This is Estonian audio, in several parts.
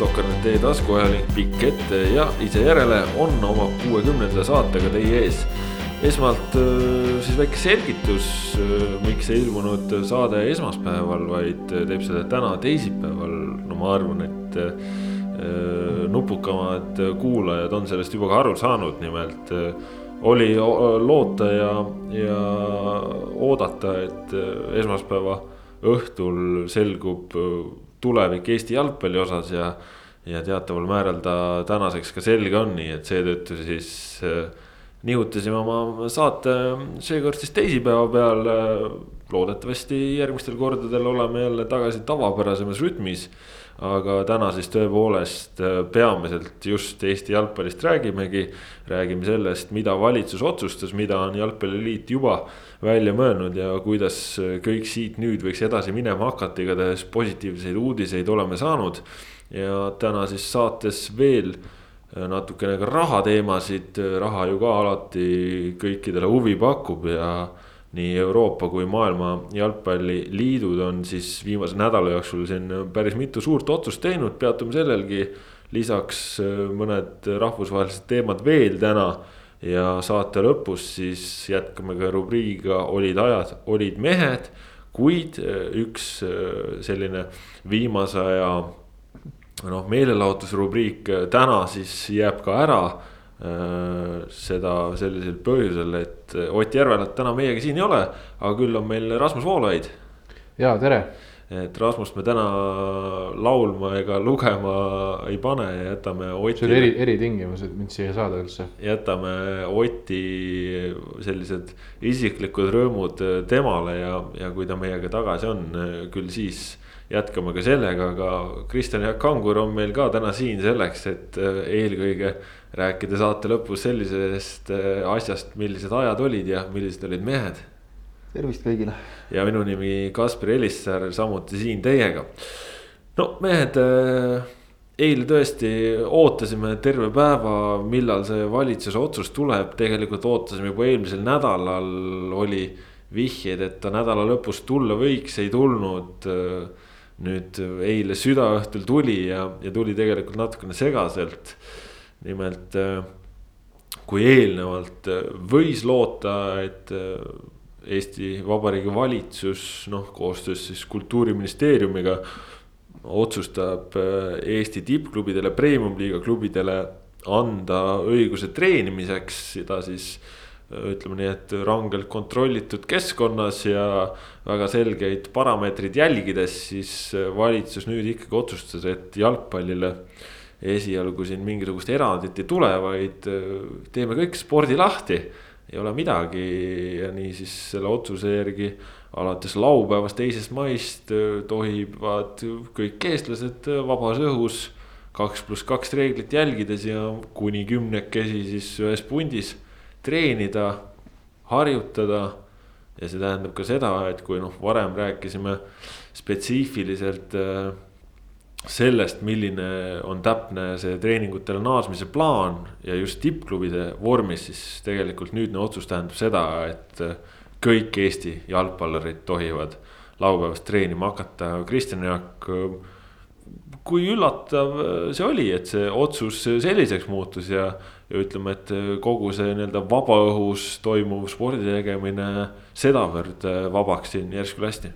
Sokkernet teie taskuajaling pikk ette ja ise järele on oma kuuekümnenda saatega teie ees. esmalt äh, siis väike selgitus, äh, miks ei ilmunud saade esmaspäeval, vaid teeb seda täna teisipäeval. no ma arvan, et äh, nupukamad kuulajad on sellest juba ka aru saanud, nimelt oli loota ja, ja oodata, et esmaspäeva õhtul selgub tulevik Eesti jalgpalli osas ja. ja teataval määral ta tänaseks ka selge on, nii et seetõttu siis äh, nihutasime oma saate seekord siis teisipäeva peale. loodetavasti järgmistel kordadel oleme jälle tagasi tavapärasemas rütmis. Aga täna siis tõepoolest äh, peamiselt just Eesti jalgpallist räägimegi. räägime sellest, mida valitsus otsustas, mida on jalgpalliliit juba välja mõelnud ja kuidas kõik siit nüüd võiks edasi minema hakata, igatahes positiivseid uudiseid oleme saanud. ja täna siis saates veel natukene ka rahateemasid, raha ju ka alati kõikidele huvi pakub ja nii Euroopa kui maailma jalgpalliliidud on siis viimase nädala jooksul siin päris mitu suurt otsust teinud, peatume sellelgi. lisaks mõned rahvusvahelised teemad veel täna ja saate lõpus siis jätkame ka rubriigiga olid ajad, olid mehed. kuid äh, üks äh, selline viimase aja noh, meelelahutusrubriik äh, täna siis jääb ka ära. Seda sellisel põhjusel, et Ott Järvelat täna meiega siin ei ole, aga küll on meil Rasmus Voolaid. ja tere et Rasmust me täna laulma ega lugema ei pane ja jätame Oti. see oli eri, eritingimused mind siia saada üldse. jätame Oti sellised isiklikud rõõmud temale ja, ja kui ta meiega tagasi on, küll siis jätkame ka sellega, aga Kristjan Jaak Kangur on meil ka täna siin selleks, et eelkõige rääkida saate lõpus sellisest asjast, millised ajad olid ja millised olid mehed tervist kõigile. ja minu nimi Kaspar Elissaar, samuti siin teiega. no mehed, äh, eile tõesti ootasime terve päeva, millal see valitsuse otsus tuleb, tegelikult ootasime juba eelmisel nädalal oli vihjeid, et ta nädala lõpus tulla võiks, ei tulnud. Äh, nüüd eile südaööstul tuli ja, ja tuli tegelikult natukene segaselt. Nimelt äh, kui eelnevalt võis loota, et Eesti Vabariigi valitsus noh, koostöös siis kultuuriministeeriumiga otsustab äh, Eesti tippklubidele, premium-liiga klubidele anda õiguse treenimiseks, seda siis äh, ütleme nii, et rangelt kontrollitud keskkonnas ja väga selgeid parameetreid jälgides, siis äh, valitsus nüüd ikkagi otsustas, et jalgpallile esialgu siin mingisugust erandit ei tule, vaid teeme kõik spordi lahti ei ole midagi ja niisiis selle otsuse järgi alates laupäevast, teisest maist äh, tohivad kõik eestlased äh, vabas õhus kaks pluss kaks reeglit jälgides ja kuni kümnekesi siis ühes pundis treenida, harjutada. ja see tähendab ka seda, et kui noh, varem rääkisime spetsiifiliselt äh, sellest, milline on täpne see treeningutele naasmise plaan ja just tippklubide vormis, siis tegelikult nüüdne otsus tähendab seda, et kõik Eesti jalgpallurid tohivad laupäevast treenima hakata. Kristjan Jaak, kui üllatav see oli, et see otsus selliseks muutus ja, ja ütleme, et kogu see nii-öelda vabaõhus toimuv spordi tegemine sedavõrd vabaks siin järsku lasti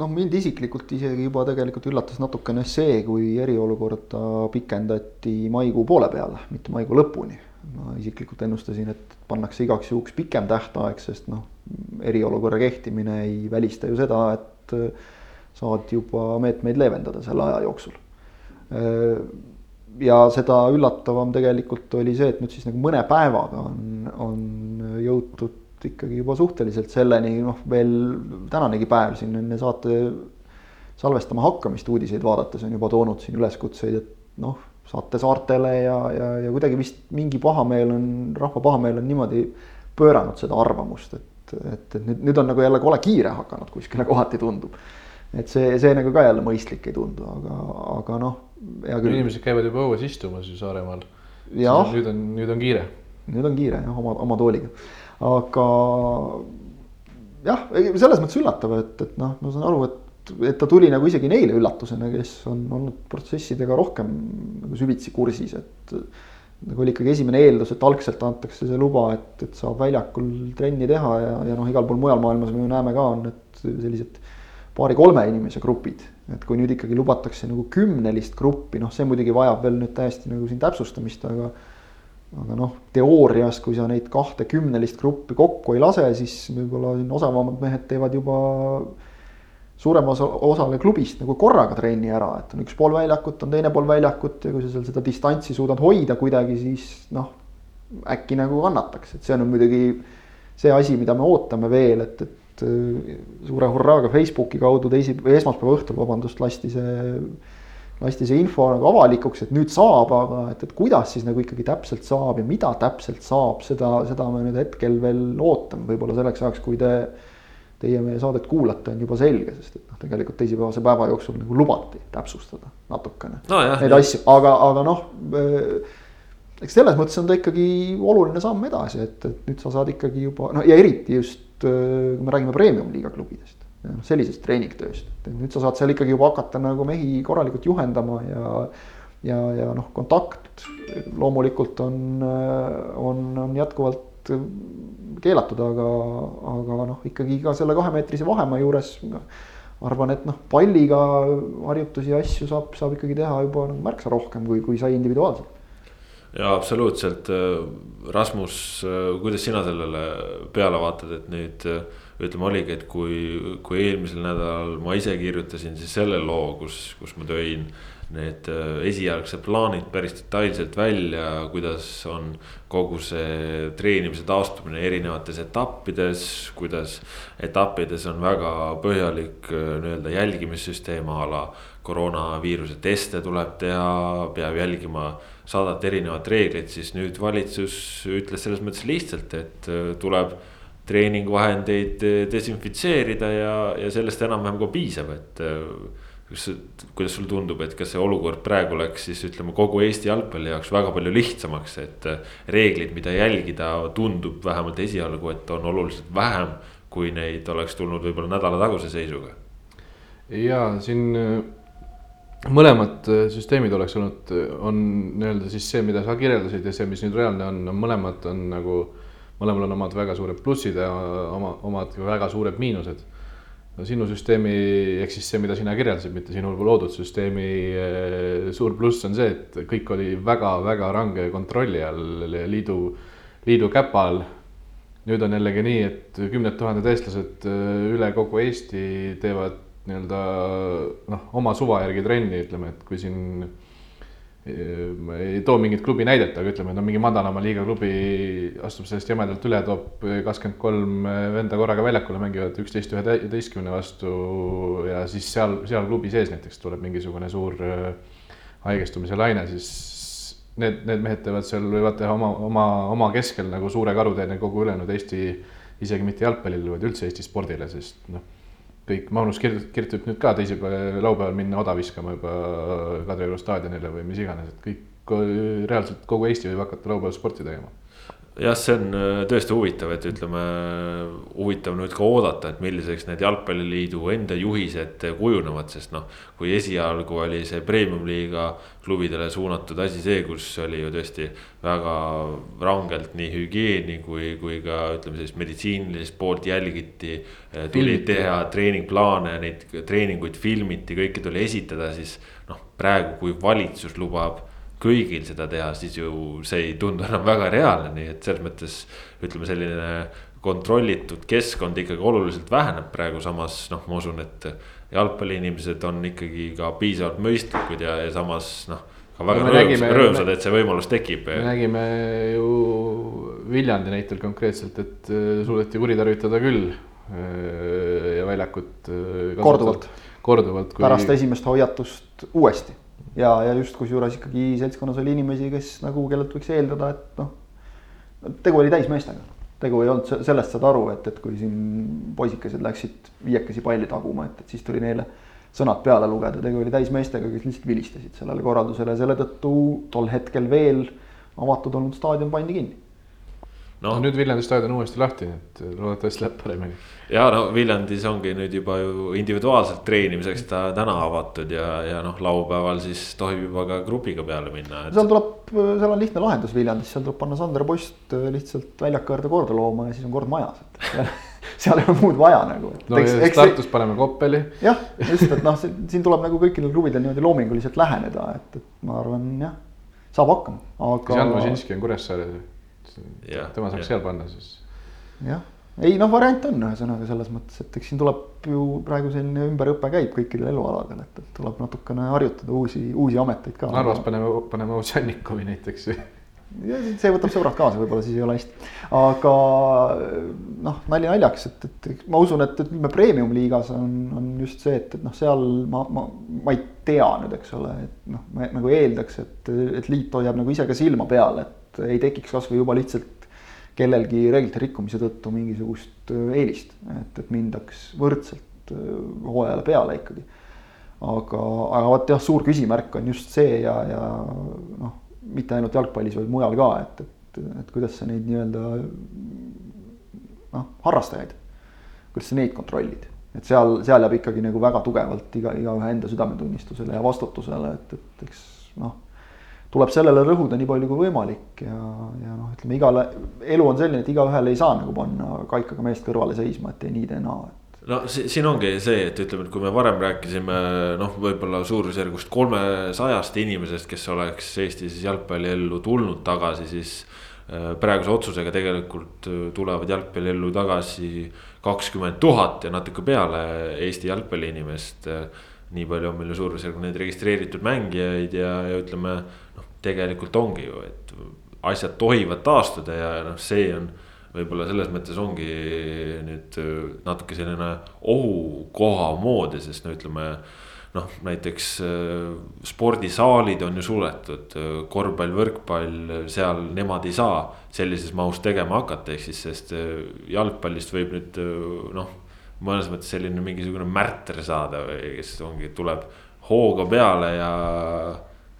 noh, mind isiklikult isegi juba tegelikult üllatas natukene see, kui eriolukorda pikendati maikuu poole peale, mitte maikuu lõpuni. ma isiklikult ennustasin, et pannakse igaks juhuks pikem tähtaeg, sest noh, eriolukorra kehtimine ei välista ju seda, et saad juba meetmeid leevendada selle aja jooksul. ja seda üllatavam tegelikult oli see, et nüüd siis nagu mõne päevaga on, on jõutud ikkagi juba suhteliselt selleni, noh, veel tänanegi päev siin enne saate salvestama hakkamist uudiseid vaadates on juba toonud siin üleskutseid, et noh, saate saartele ja, ja, ja kuidagi vist mingi pahameel on, rahva pahameel on niimoodi pööranud seda arvamust, et, et, et nüüd, nüüd on nagu jälle kole kiire hakanud kuskile kohati tundub. et see, see nagu ka jälle mõistlik ei tundu, aga, aga noh, hea küll. inimesed käivad juba õues istumas ju Saaremaal. nüüd on, nüüd on kiire. nüüd on kiire jah, oma, oma tooliga aga jah, selles mõttes üllatav, et, et noh, ma saan aru, et et ta tuli nagu isegi neile üllatusena, kes on olnud protsessidega rohkem nagu süvitsi kursis, et nagu oli ikkagi esimene eeldus, et algselt antakse see luba, et, et saab väljakul trenni teha ja, ja noh, igal pool mujal maailmas me ju näeme ka, on need sellised paari-kolme inimese grupid. et kui nüüd ikkagi lubatakse nagu kümnelist gruppi, noh, see muidugi vajab veel nüüd täiesti nagu siin täpsustamist, aga aga noh, teoorias, kui sa neid kahte kümnelist gruppi kokku ei lase, siis võib-olla siin osavamad mehed teevad juba suurema osa, osale klubist nagu korraga trenni ära, et on üks pool väljakut, on teine pool väljakut ja kui sa seal seda distantsi suudad hoida kuidagi, siis noh, äkki nagu kannataks, et see on muidugi see asi, mida me ootame veel, et, et äh, suure hurraaga Facebooki kaudu teisi, või esmaspäeva õhtul, vabandust, lasti see, lasti see info nagu avalikuks, et nüüd saab, aga et, et kuidas siis nagu ikkagi täpselt saab ja mida täpselt saab, seda, seda me nüüd hetkel veel ootame, võib-olla selleks ajaks, kui te teie meie saadet kuulate, on juba selge, sest et noh, tegelikult teisipäevase päeva jooksul nagu lubati täpsustada natukene no, jah, neid jah. asju, aga, aga noh äh, eks selles mõttes on ta ikkagi oluline samm edasi, et, et nüüd sa saad ikkagi juba no ja eriti just, äh, kui me räägime premium-liiga klubidest, sellisest treeningtööst, et nüüd sa saad seal ikkagi juba hakata nagu mehi korralikult juhendama ja ja, ja noh, kontakt loomulikult on, äh, on, on jätkuvalt keelatud, aga, aga noh, ikkagi ka selle kahemeetrise vahemaa juures arvan, et noh, palliga harjutusi ja asju saab, saab ikkagi teha juba nagu märksa rohkem, kui, kui sai individuaalselt. ja absoluutselt, Rasmus, kuidas sina sellele peale vaatad, et nüüd ütleme, oligi, et kui, kui eelmisel nädalal ma ise kirjutasin siis selle loo, kus, kus ma tõin need äh, esialgsed plaanid päris detailselt välja, kuidas on kogu see treenimise taastumine erinevates etappides, kuidas etappides on väga põhjalik äh, nii-öelda jälgimissüsteem a la koroonaviiruse teste tuleb teha, peab jälgima sadat erinevat reeglit, siis nüüd valitsus ütles selles mõttes lihtsalt, et äh, tuleb treeningvahendeid desinfitseerida ja, ja sellest enam-vähem ka piisab, et kas, kuidas sulle tundub, et kas see olukord praegu läks siis ütleme kogu Eesti jalgpalli jaoks väga palju lihtsamaks, et äh, reeglid, mida jälgida, tundub vähemalt esialgu, et on oluliselt vähem, kui neid oleks tulnud võib-olla nädala taguse seisuga. ja siin äh, mõlemad äh, süsteemid oleks olnud, on nii-öelda siis see, mida sa kirjeldasid ja see, mis nüüd reaalne on, mõlemad on nagu, mõlemal on omad väga suured plussid ja oma, omad väga suured miinused no sinu süsteemi, ehk siis see, mida sina kirjeldasid, mitte sinu loodud süsteemi eh, suur pluss on see, et kõik oli väga-väga range kontrolli all liidu, liidu käpa all. nüüd on jällegi nii, et kümned tuhanded eestlased eh, üle kogu Eesti teevad nii-öelda noh, oma suva järgi trenni, ütleme, et kui siin ma ei too mingit klubi näidet, aga ütleme, et no mingi madalama liiga klubi astub sellest jämedalt üle, toob kakskümmend kolm venda korraga väljakule, mängivad üksteist üheteistkümne vastu ja siis seal, seal klubi sees näiteks tuleb mingisugune suur äh, haigestumise laine, siis need, need mehed teevad seal, võivad teha oma, oma, oma keskel nagu suure karuteene kogu ülejäänud Eesti, isegi mitte jalgpallile, vaid üldse Eesti spordile, sest noh kõik, Magnus kirjutab nüüd ka teisipäeval, laupäeval minna oda viskama juba Kadrioru staadionile või mis iganes, et kõik, reaalselt kogu Eesti võib hakata laupäeval sporti tegema jah, see on äh, tõesti huvitav, et ütleme, huvitav nüüd ka oodata, et milliseks need jalgpalliliidu enda juhised kujunevad, sest noh. kui esialgu oli see premium-liiga klubidele suunatud asi see, kus oli ju tõesti väga rangelt nii hügieeni kui, kui ka ütleme sellist meditsiinilist poolt jälgiti. Äh, tuli teha treeningplaane, neid treeninguid filmiti, kõike tuli esitada, siis noh, praegu, kui valitsus lubab kõigil seda teha, siis ju see ei tundu enam väga reaalne, nii et selles mõttes ütleme, selline kontrollitud keskkond ikkagi oluliselt väheneb praegu, samas noh, ma usun, et jalgpalliinimesed on ikkagi ka piisavalt mõistlikud ja, ja samas noh. ka väga rõõmsad, nägime, rõõmsad, et see võimalus tekib. me nägime ju Viljandi näitel konkreetselt, et äh, suudeti kuritarvitada küll äh, ja väljakut. Äh, korduvalt. korduvalt kui.... pärast esimest hoiatust uuesti ja, ja just kusjuures ikkagi seltskonnas oli inimesi, kes nagu, kellelt võiks eeldada, et noh. tegu oli täismeestega, tegu ei olnud, sellest saad aru, et, et kui siin poisikesed läksid viiekesi palli taguma, et, et siis tuli neile sõnad peale lugeda, tegu oli täismeestega, kes lihtsalt vilistasid sellele korraldusele ja selle tõttu tol hetkel veel avatud olnud staadion pandi kinni no nüüd Viljandi staadion uuesti lahti, nii et loodetavasti läheb paremini. ja no Viljandis ongi nüüd juba ju individuaalselt treenimiseks ta täna avatud ja, ja noh, laupäeval siis tohib juba ka grupiga peale minna et.... seal tuleb, seal on lihtne lahendus Viljandis, seal tuleb panna Sander Post lihtsalt väljaku äärde korda looma ja siis on kord majas, et seal ei ole muud vaja nagu. no eks, ja eks Tartus paneme Koppeli. jah, just, et noh, siin tuleb nagu kõikidel klubidel niimoodi loominguliselt läheneda, et, et ma arvan jah, saab hakkama, aga. Jan Važinski on Kuressaares tema saaks seal panna siis. jah, ei noh, variant on ühesõnaga selles mõttes, et eks siin tuleb ju praegu selline ümberõpe käib kõikidel elualadel, et, tuleb natukene harjutada uusi, uusi ameteid ka. Narvas paneme, paneme Ovsjannikovi näiteks ja see võtab sõbrad kaasa, võib-olla siis ei ole hästi. aga noh, nali naljaks, et, et ma usun, et, et ütleme premium-liigas on, on just see, et, et noh, seal ma, ma, ma ei tea nüüd, eks ole, et noh, ma nagu eeldaks, et, et liit hoiab nagu ise ka silma peal, et ei tekiks kasvõi juba lihtsalt kellelgi reeglite rikkumise tõttu mingisugust äh, eelist, et, et mindaks võrdselt äh, hooajale peale ikkagi. aga, aga vot jah, suur küsimärk on just see ja, ja noh, mitte ainult jalgpallis, vaid mujal ka, et, et, et kuidas sa neid nii-öelda noh, harrastajaid, kuidas sa neid kontrollid et seal, seal jääb ikkagi nagu väga tugevalt iga, igaühe enda südametunnistusele ja vastutusele, et, et eks noh tuleb sellele rõhuda nii palju kui võimalik ja, ja noh, ütleme igale, elu on selline, et igaühel ei saa nagu panna kaikaga meest kõrvale seisma, et tee nii, tee naa, no siin ongi see, et ütleme, et kui me varem rääkisime noh, võib-olla suurusjärgust kolmesajast inimesest, kes oleks Eestis jalgpalliellu tulnud tagasi, siis äh, praeguse otsusega tegelikult äh, tulevad jalgpalliellu tagasi kakskümmend tuhat ja natuke peale Eesti jalgpalliinimest. nii palju on meil ju suurusjärgu neid registreeritud mängijaid ja, ja ütleme tegelikult ongi ju, et asjad tohivad taastuda ja noh, see on võib-olla selles mõttes ongi nüüd natuke selline ohukoha moodi, sest no ütleme noh, näiteks äh, spordisaalid on ju suletud, korvpall, võrkpall, seal nemad ei saa sellises mahus tegema hakata, ehk siis äh, jalgpallist võib nüüd äh, noh, mõnes mõttes selline mingisugune märter saada või kes ongi, tuleb hooga peale ja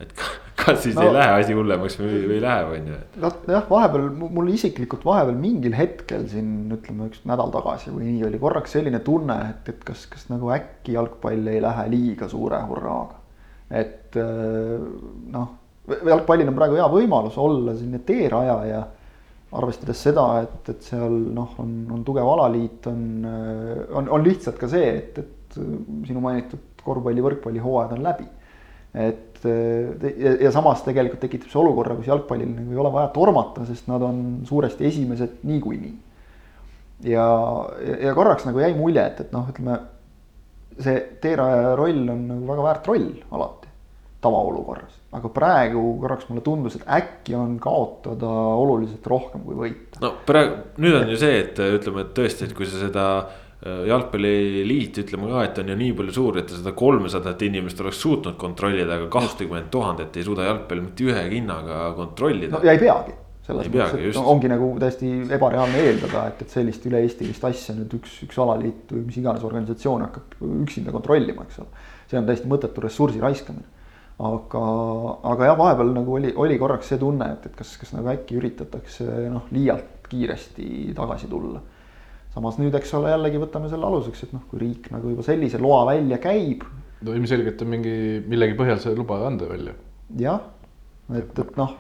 et kas siis no, ei lähe asi hullemaks või, või läheb, on ju. vot jah, vahepeal mul isiklikult vahepeal mingil hetkel siin ütleme üks nädal tagasi või nii oli korraks selline tunne, et, et kas, kas nagu äkki jalgpall ei lähe liiga suure hurraaga. et äh, noh, jalgpallil on praegu hea võimalus olla selline teerajaja arvestades seda, et, et seal noh, on, on tugev alaliit, on, on, on lihtsalt ka see, et, et sinu mainitud korvpalli, võrkpalli hooajad on läbi et ja, ja samas tegelikult tekitab see olukorra, kus jalgpallil nagu ei ole vaja tormata, sest nad on suuresti esimesed niikuinii. ja, ja korraks nagu jäi mulje, et, et noh, ütleme see teerajaja roll on nagu väga väärt roll alati tavaolukorras, aga praegu korraks mulle tundus, et äkki on kaotada oluliselt rohkem kui võita. no praegu, nüüd on ju see, et ütleme, et tõesti, et kui sa seda Äh, jalgpalliliit ütleme ka, et on ju nii palju suur, et seda kolmesadat inimest oleks suutnud kontrollida, aga kakskümmend tuhandet ei suuda jalgpalli mitte ühe hinnaga kontrollida. no ja ei peagi selles mõttes, et just. ongi nagu täiesti ebareaalne eeldada, et, et sellist üle-eestilist asja nüüd üks, üks alaliit või mis iganes organisatsioon hakkab üksinda kontrollima, eks ole. see on täiesti mõttetu ressursi raiskamine. aga, aga jah, vahepeal nagu oli, oli korraks see tunne, et, et kas, kas nagu äkki üritatakse noh, liialt kiiresti tagasi tulla samas nüüd, eks ole, jällegi võtame selle aluseks, et noh, kui riik nagu juba sellise loa välja käib. no ilmselgelt on mingi millegi põhjal see luba anda välja. jah, et, et noh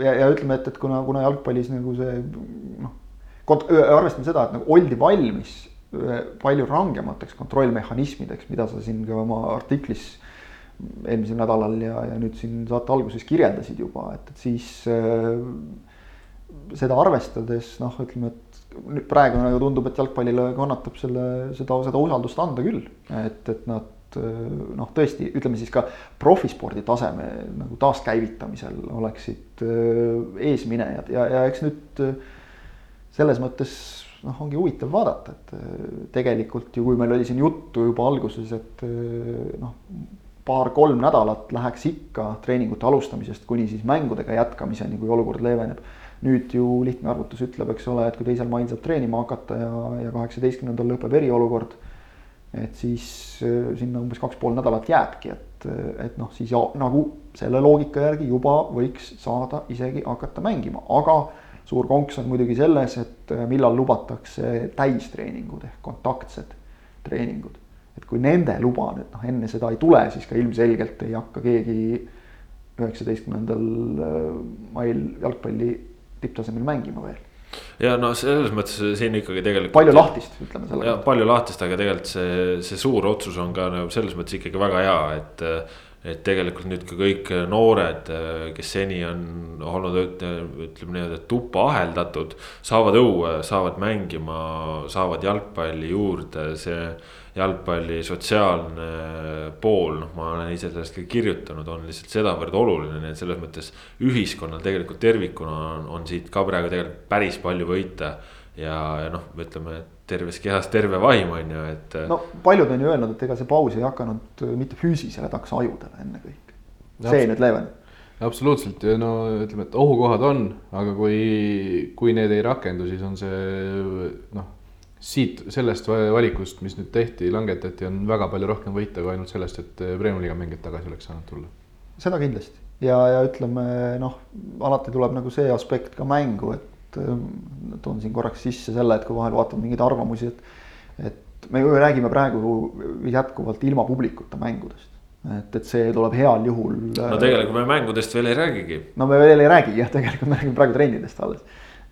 ja, ja ütleme, et, et kuna, kuna jalgpallis nagu see noh, arvestame seda, et nagu oldi valmis palju rangemateks kontrollmehhanismideks, mida sa siin ka oma artiklis eelmisel nädalal ja, ja nüüd siin saate alguses kirjeldasid juba, et, et siis äh, seda arvestades noh, ütleme, et praegu nagu tundub, et jalgpallile kannatab selle, seda, seda usaldust anda küll, et, et nad noh, tõesti ütleme siis ka profispordi taseme nagu taaskäivitamisel oleksid äh, eesminejad. Ja, ja eks nüüd äh, selles mõttes noh, ongi huvitav vaadata, et tegelikult ju, kui meil oli siin juttu juba alguses, et noh, paar-kolm nädalat läheks ikka treeningute alustamisest kuni siis mängudega jätkamiseni, kui olukord leeveneb nüüd ju lihtne arvutus ütleb, eks ole, et kui teisel mail saab treenima hakata ja, ja kaheksateistkümnendal lõpeb eriolukord. et siis äh, sinna umbes kaks pool nädalat jääbki, et, et noh, siis ja, nagu selle loogika järgi juba võiks saada isegi hakata mängima, aga suur konks on muidugi selles, et äh, millal lubatakse täistreeningud ehk kontaktsed treeningud. et kui nende luba nüüd noh, enne seda ei tule, siis ka ilmselgelt ei hakka keegi üheksateistkümnendal äh, mail jalgpalli tipptasemel mängima veel ja no selles mõttes siin ikkagi tegelikult. palju lahtist, ütleme selle kohta. palju lahtist, aga tegelikult see, see suur otsus on ka nagu selles mõttes ikkagi väga hea, et. et tegelikult nüüd ka kõik noored, kes seni on olnud, ütleme et tuppa aheldatud. saavad õue, saavad mängima, saavad jalgpalli juurde, see jalgpalli sotsiaalne pool, noh, ma olen ise sellest ka kirjutanud, on lihtsalt sedavõrd oluline, nii et selles mõttes. ühiskonnal tegelikult tervikuna on, on siit ka praegu tegelikult päris palju võita. ja, ja noh, ütleme terves kehas terve vaim on ju, et. no paljud on ju öelnud, et ega see paus ei hakanud mitte füüsilisele taks ajudele ennekõike. see nüüd leevendab absoluutselt ja no ütleme, et ohukohad on, aga kui, kui need ei rakendu, siis on see noh siit sellest valikust, mis nüüd tehti, langetati, on väga palju rohkem võita kui ainult sellest, et eh, Premiumi liiga mängijad tagasi oleks saanud tulla. seda kindlasti ja, ja ütleme noh, alati tuleb nagu see aspekt ka mängu, et eh, toon siin korraks sisse selle, et kui vahel vaatad mingeid arvamusi, et et me ju räägime praegu jätkuvalt ilma publikuta mängudest et, et see tuleb heal juhul. no tegelikult me mängudest veel ei räägigi. no me veel ei räägi jah, tegelikult me räägime praegu trennidest alles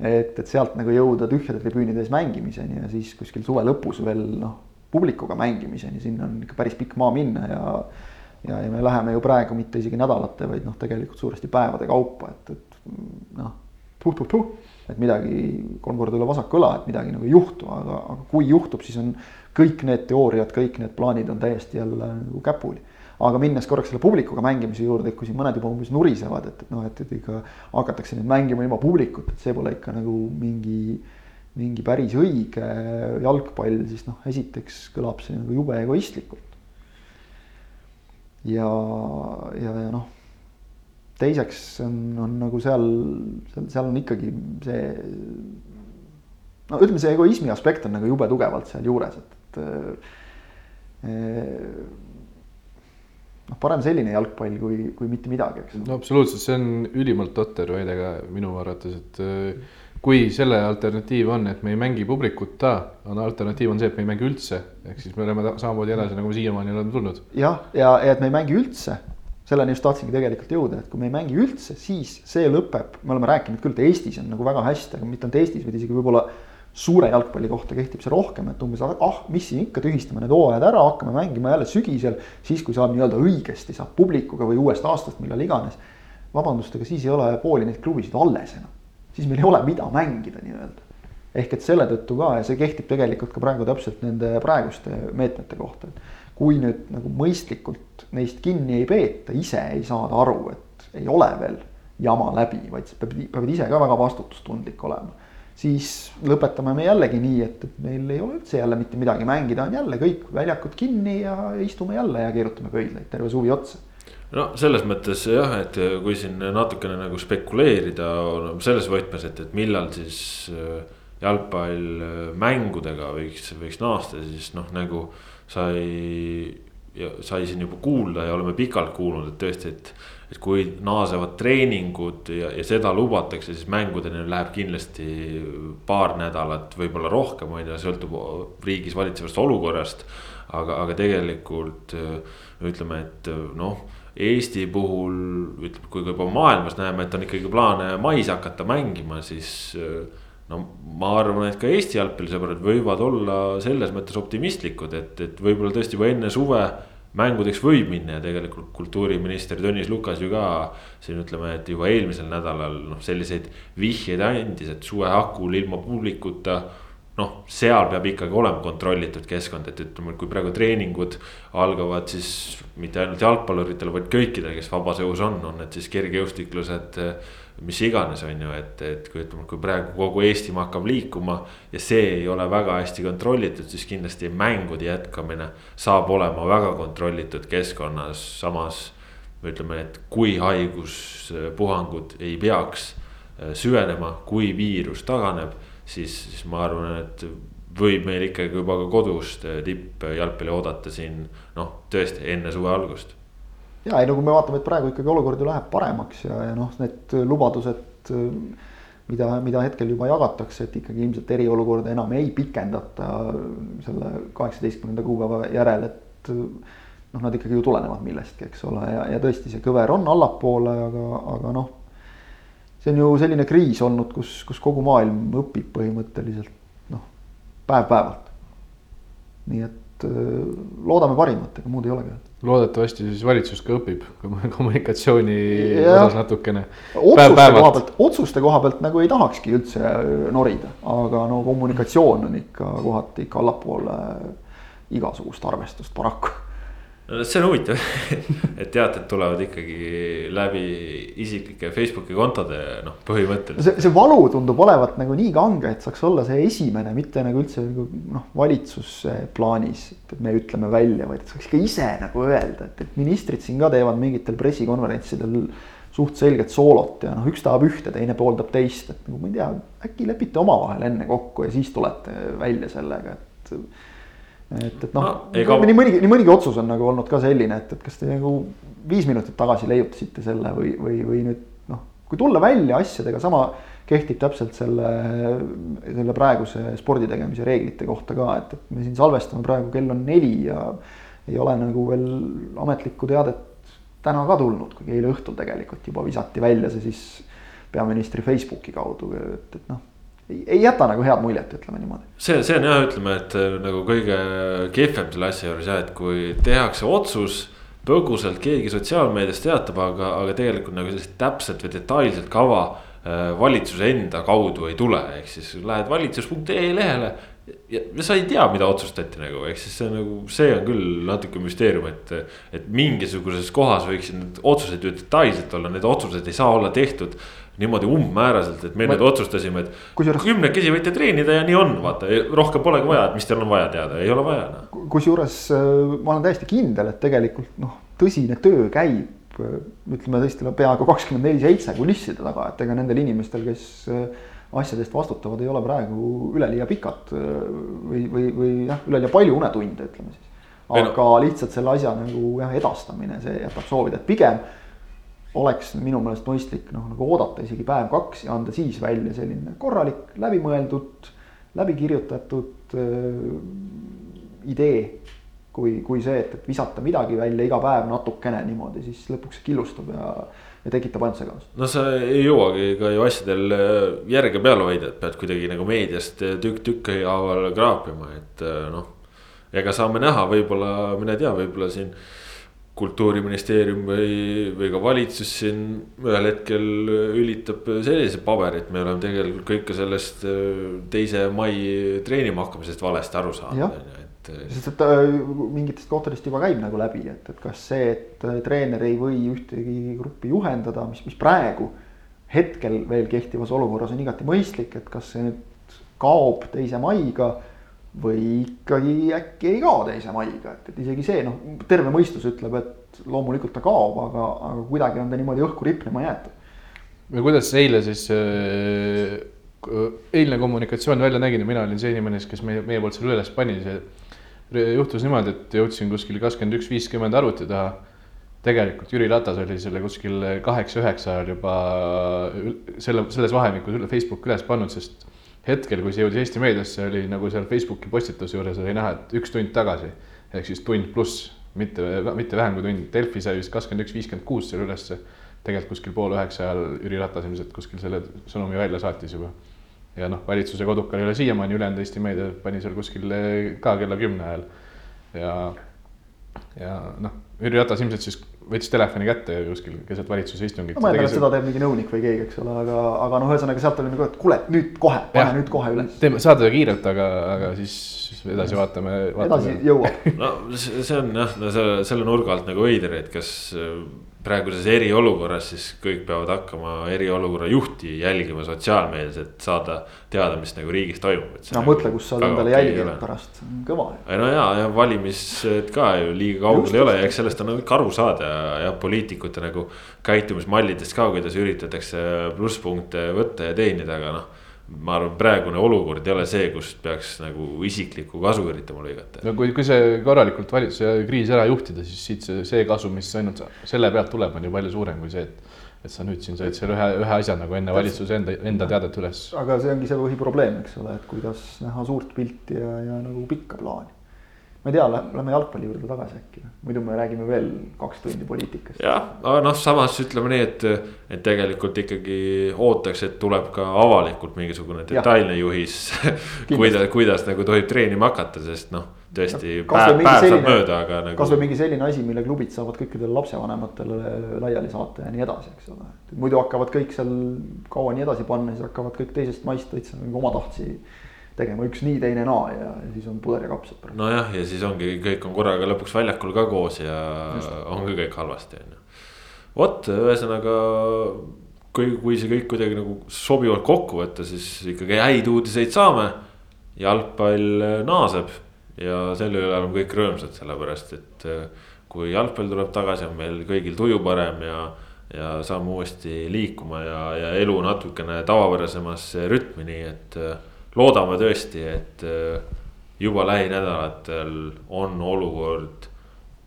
et, et sealt nagu jõuda tühjade tribüünide ees mängimiseni ja siis kuskil suve lõpus veel noh, publikuga mängimiseni, sinna on ikka päris pikk maa minna ja. ja, ja me läheme ju praegu mitte isegi nädalate, vaid noh, tegelikult suuresti päevade kaupa, et, et noh, puh-puh-puh. et midagi kolm korda üle vasaku õla, et midagi nagu ei juhtu, aga, aga kui juhtub, siis on kõik need teooriad, kõik need plaanid on täiesti jälle nagu käpuli aga minnes korraks selle publikuga mängimise juurde, et kui siin mõned juba umbes nurisevad, et, et noh, et, et ikka hakatakse nüüd mängima ilma publikut, et see pole ikka nagu mingi, mingi päris õige jalgpall, siis noh, esiteks kõlab see nagu jube egoistlikult. ja, ja, ja noh, teiseks on, on nagu seal, seal, seal on ikkagi see no ütleme, see egoismi aspekt on nagu jube tugevalt sealjuures, et, et noh, parem selline jalgpall kui, kui mitte midagi, eks. no absoluutselt, see on ülimalt totter väide ka minu arvates, et äh, kui selle alternatiiv on, et me ei mängi publikuta, on alternatiiv on see, et me ei mängi üldse, ehk siis me oleme samamoodi edasi, nagu me siiamaani oleme tulnud. jah, ja, ja et me ei mängi üldse, selleni just tahtsingi tegelikult jõuda, et kui me ei mängi üldse, siis see lõpeb, me oleme rääkinud küll, et Eestis on nagu väga hästi, aga mitte ainult Eestis, vaid isegi võib-olla suure jalgpalli kohta kehtib see rohkem, et umbes ah, mis siin ikka, tühistame need hooajad ära, hakkame mängima jälle sügisel. siis, kui saab nii-öelda õigesti, saab publikuga või uuest aastast, millal iganes. vabandust, aga siis ei ole pooli neid klubisid alles enam. siis meil ei ole, mida mängida nii-öelda. ehk et selle tõttu ka ja see kehtib tegelikult ka praegu täpselt nende praeguste meetmete kohta, et. kui nüüd nagu mõistlikult neist kinni ei peeta, ise ei saada aru, et ei ole veel jama läbi, vaid peab, peavad ise ka väga vastutustundlik olema siis lõpetame me jällegi nii, et, meil ei ole üldse jälle mitte midagi mängida, on jälle kõik väljakud kinni ja istume jälle ja keerutame pöidlaid terve suvi otsa no selles mõttes jah, et kui siin natukene nagu spekuleerida selles võtmes, et, et millal siis äh, jalgpall äh, võiks, võiks naasta, siis noh, nagu sai. sai siin juba kuulda ja oleme pikalt kuulnud, et tõesti, et et kui naasevad treeningud ja, ja seda lubatakse, siis mängudeni läheb kindlasti paar nädalat, võib-olla rohkem, on ju, sõltub riigis valitsevast olukorrast. aga, aga tegelikult ütleme, et noh Eesti puhul ütleme, kui juba maailmas näeme, et on ikkagi plaane mais hakata mängima, siis. no ma arvan, et ka Eesti jalgpallisõbrad võivad olla selles mõttes optimistlikud, et, et võib-olla tõesti juba enne suve mängudeks võib minna ja tegelikult kultuuriminister Tõnis Lukas ju ka siin ütleme, et juba eelmisel nädalal noh, selliseid vihjeid andis, et suve hakul ilma publikuta. noh, seal peab ikkagi olema kontrollitud keskkond, et ütleme, kui praegu treeningud algavad, siis mitte ainult jalgpalluritele, vaid kõikidele, kes vabas õhus on, on need siis kergejõustiklused mis iganes, on ju, et, et kui ütleme, kui praegu kogu Eestimaa hakkab liikuma. ja see ei ole väga hästi kontrollitud, siis kindlasti mängude jätkamine saab olema väga kontrollitud keskkonnas, samas. ütleme, et kui haiguspuhangud ei peaks äh, süvenema, kui viirus taganeb, siis, siis ma arvan, et võib meil ikkagi juba ka kodust äh, tippjalgpalli oodata siin noh, tõesti enne suve algust ja ei no kui me vaatame, et praegu ikkagi olukord ju läheb paremaks ja, ja noh, need lubadused mida, mida hetkel juba jagatakse, et ikkagi ilmselt eriolukorda enam ei pikendata selle kaheksateistkümnenda kuupäeva järel, et noh, nad ikkagi ju tulenevad millestki, eks ole, ja, ja tõesti, see kõver on allapoole, aga, aga noh, see on ju selline kriis olnud, kus, kus kogu maailm õpib põhimõtteliselt noh, päev-päevalt. nii et loodame parimat, ega muud ei olegi loodetavasti siis valitsus ka õpib kommunikatsiooni osas natukene. otsuste koha pealt, otsuste koha pealt nagu ei tahakski üldse norida, aga no kommunikatsioon on ikka kohati ikka allapoole igasugust arvestust paraku see on huvitav et teated tulevad ikkagi läbi isiklike Facebooki kontode noh, põhimõtteliselt. see, see valu tundub olevat nagu nii kange, et saaks olla see esimene, mitte nagu üldse nagu noh, valitsuse plaanis, et me ütleme välja, vaid saaks ikka ise nagu öelda, et, et ministrid siin ka teevad mingitel pressikonverentsidel suht selget soolot ja noh, üks tahab ühte, teine pooldab teist, et nagu ma ei tea, äkki lepite omavahel enne kokku ja siis tulete välja sellega, et et, et noh no, ega... nii mõnigi, nii mõnigi otsus on nagu olnud ka selline, et, et kas te nagu viis minutit tagasi leiutasite selle või, või, või nüüd noh, kui tulla välja asjadega, sama kehtib täpselt selle, selle praeguse spordi tegemise reeglite kohta ka, et, et me siin salvestame praegu, kell on neli ja ei ole nagu veel ametlikku teadet täna ka tulnud, kuigi eile õhtul tegelikult juba visati välja see siis peaministri Facebooki kaudu, et, et noh ei jäta nagu head muljet, ütleme niimoodi. see, see on jah, ütleme, et äh, nagu kõige kehvem selle asja juures jah, et kui tehakse otsus. põgusalt keegi sotsiaalmeedias teatab, aga, aga tegelikult nagu sellist täpset või detailset kava äh, valitsuse enda kaudu ei tule, ehk siis lähed valitsus.ee lehele. ja, sa ei tea, mida otsustati nagu, ehk siis see nagu, see on küll natuke müsteerium, et, et mingisuguses kohas võiksid need otsused ju detailselt olla, need otsused ei saa olla tehtud niimoodi umbmääraselt, et me ma... nüüd otsustasime, et kusjuures... kümnekesi võite treenida ja nii on, vaata, rohkem polegi vaja, et mis teil on vaja teada, ei ole vaja no.. kusjuures äh, ma olen täiesti kindel, et tegelikult noh, tõsine töö käib äh, ütleme tõesti no peaaegu kakskümmend neli seitse kulisside taga, et ega nendel inimestel, kes äh, asjade eest vastutavad, ei ole praegu üleliia pikad või, või, või jah, üleliia palju unetunde, ütleme siis. aga no. lihtsalt selle asja nagu jah, edastamine, see jätab soovida, et pigem oleks minu meelest mõistlik noh, nagu oodata isegi päev-kaks ja anda siis välja selline korralik, läbimõeldud, läbi kirjutatud äh, idee. kui, kui see, et, et visata midagi välja iga päev natukene niimoodi, siis lõpuks killustab ja, ja tekitab ainult segadust. no sa ei jõuagi ka ju asjadel äh, järge peal hoida, et pead kuidagi nagu meediast tükk tükki haaval kraapima, et äh, noh. ega saame näha, võib-olla, mine tea, võib-olla siin kultuuriministeerium või, või ka valitsus siin ühel hetkel ülitab sellise paberi, et me oleme tegelikult kõike sellest äh, teise mai treenima hakkamisest valesti aru saanud. Et... Äh, sest et äh, mingitest kohtadest juba käib nagu läbi, et, et kas see, et treener ei või ühtegi gruppi juhendada, mis, mis praegu hetkel veel kehtivas olukorras on igati mõistlik, et kas see nüüd kaob teise maiga või ikkagi äkki ei kao teise maiga, et, et isegi see noh, terve mõistus ütleb, et loomulikult ta kaob, aga, aga kuidagi on ta niimoodi õhku ripnema jäetud. ja kuidas eile siis äh,, eilne kommunikatsioon välja nägi, mina olin see inimene, kes meie, meie poolt selle üles pani, see juhtus niimoodi, et jõudsin kuskil kakskümmend üks, viiskümmend arvuti taha. tegelikult Jüri Ratas oli selle kuskil kaheksa-üheksa ajal juba selle, selles vahemikus üle Facebook üles pannud, sest hetkel, kui see jõudis Eesti meediasse, oli nagu seal Facebooki postituse juures oli näha, et üks tund tagasi ehk siis tund pluss, mitte, mitte vähem kui tund. Delfi sai vist kakskümmend üks, viiskümmend kuus selle ülesse. tegelikult kuskil poole üheksa ajal Jüri Ratas ilmselt kuskil selle sõnumi välja saatis juba. ja noh, valitsuse kodukal ei ole siiamaani, ülejäänud Eesti meedia pani seal kuskil ka kella kümne ajal. ja, ja noh, Jüri Ratas ilmselt siis võttis telefoni kätte kuskil keset valitsuse istungit. ma eeldan, et seda teeb mingi nõunik või keegi, eks ole, aga, aga noh, ühesõnaga sealt oli nagu, et kuule nüüd kohe, pane nüüd kohe üles. teeme, saadame kiirelt, aga, aga siis edasi vaatame, vaatame.. edasi jõuab. no see on jah, no selle, selle nurga alt nagu veider, et kas praeguses eriolukorras siis kõik peavad hakkama eriolukorra juhti jälgima sotsiaalmeedias, et saada teada, mis nagu riigis toimub. no nagu mõtle, kus saad endale jälgida pärast, kõva. no ja, ja valimised ka ju liiga kaugel ei ole ja eks sellest on ikka aru saada ja, ja poliitikute nagu käitumismallidest ka, kuidas üritatakse plusspunkte võtta ja teenida, aga noh ma arvan, praegune olukord ei ole see, kust peaks nagu isiklikku kasu üritama lõigata. no kui, kui see korralikult valitsuse kriis ära juhtida, siis siit see, see kasu, mis ainult selle pealt tuleb, on ju palju suurem kui see, et et sa nüüd siin said selle ühe, ühe asja nagu enne valitsuse enda, enda teadet üles. aga see ongi see põhiprobleem, eks ole, et kuidas näha suurt pilti ja, ja nagu pikka plaani ma ei tea, lähme jalgpalli juurde tagasi äkki, muidu me räägime veel kaks tundi poliitikast. jah, aga noh, samas ütleme nii, et, et tegelikult ikkagi ootaks, et tuleb ka avalikult mingisugune detailne juhis kuidas, kuidas nagu tohib treenima hakata, sest noh, tõesti no, päev, päev saab mööda, aga nagu. kasvõi mingi selline asi, mille klubid saavad kõikidele lapsevanematele laiali saata ja nii edasi, eks ole. muidu hakkavad kõik seal kaua nii edasi panna, siis hakkavad kõik teisest maist täitsa mingi omatahtsi tegema üks nii, teine naa ja, siis on puder ja kapsad. nojah, ja siis ongi, kõik on korraga lõpuks väljakul ka koos ja Just. ongi kõik halvasti, on ju. vot, ühesõnaga kui, kui see kõik kuidagi nagu sobivalt kokku võtta, siis ikkagi häid uudiseid saame. jalgpall naaseb ja selle üle oleme kõik rõõmsad, sellepärast et äh, kui jalgpall tuleb tagasi, on meil kõigil tuju parem ja ja saame uuesti liikuma ja, ja elu natukene tavapärasemasse rütmi, nii et äh, loodame tõesti, et äh, juba lähinädalatel on olukord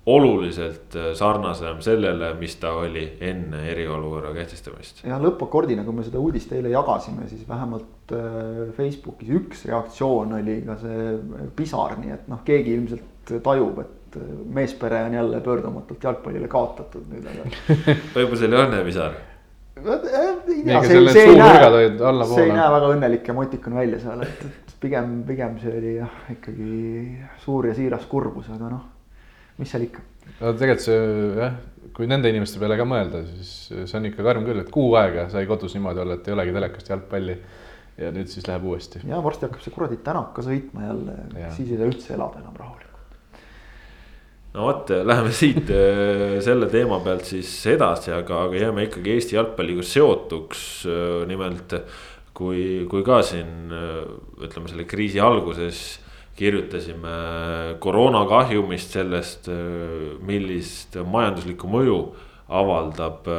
oluliselt äh, sarnasem sellele, mis ta oli enne eriolukorra kehtestamist. ja lõppakordina, kui me seda uudist eile jagasime, siis vähemalt äh, Facebookis üks reaktsioon oli ka see pisar, nii et noh, keegi ilmselt tajub, et meespere on jälle pöördumatult jalgpallile kaotatud nüüd, aga võib-olla see oli õnnepisar see, see ei näe, see ei näe väga õnnelik ja motikune välja seal, et, et pigem, pigem see oli jah, ikkagi suur ja siiras kurbus, aga noh, mis seal ikka. no tegelikult see jah, kui nende inimeste peale ka mõelda, siis see on ikka karm küll, et kuu aega sai kodus niimoodi olla, et ei olegi telekast jalgpalli. ja nüüd siis läheb uuesti. ja varsti hakkab see kuradi tänak ka sõitma jälle, siis ei saa üldse elada enam rahulikult no vot, läheme siit äh, selle teema pealt siis edasi, aga, aga jääme ikkagi Eesti jalgpalliga seotuks. Äh, nimelt kui, kui ka siin äh, ütleme selle kriisi alguses kirjutasime koroonakahjumist, sellest, millist majanduslikku mõju avaldab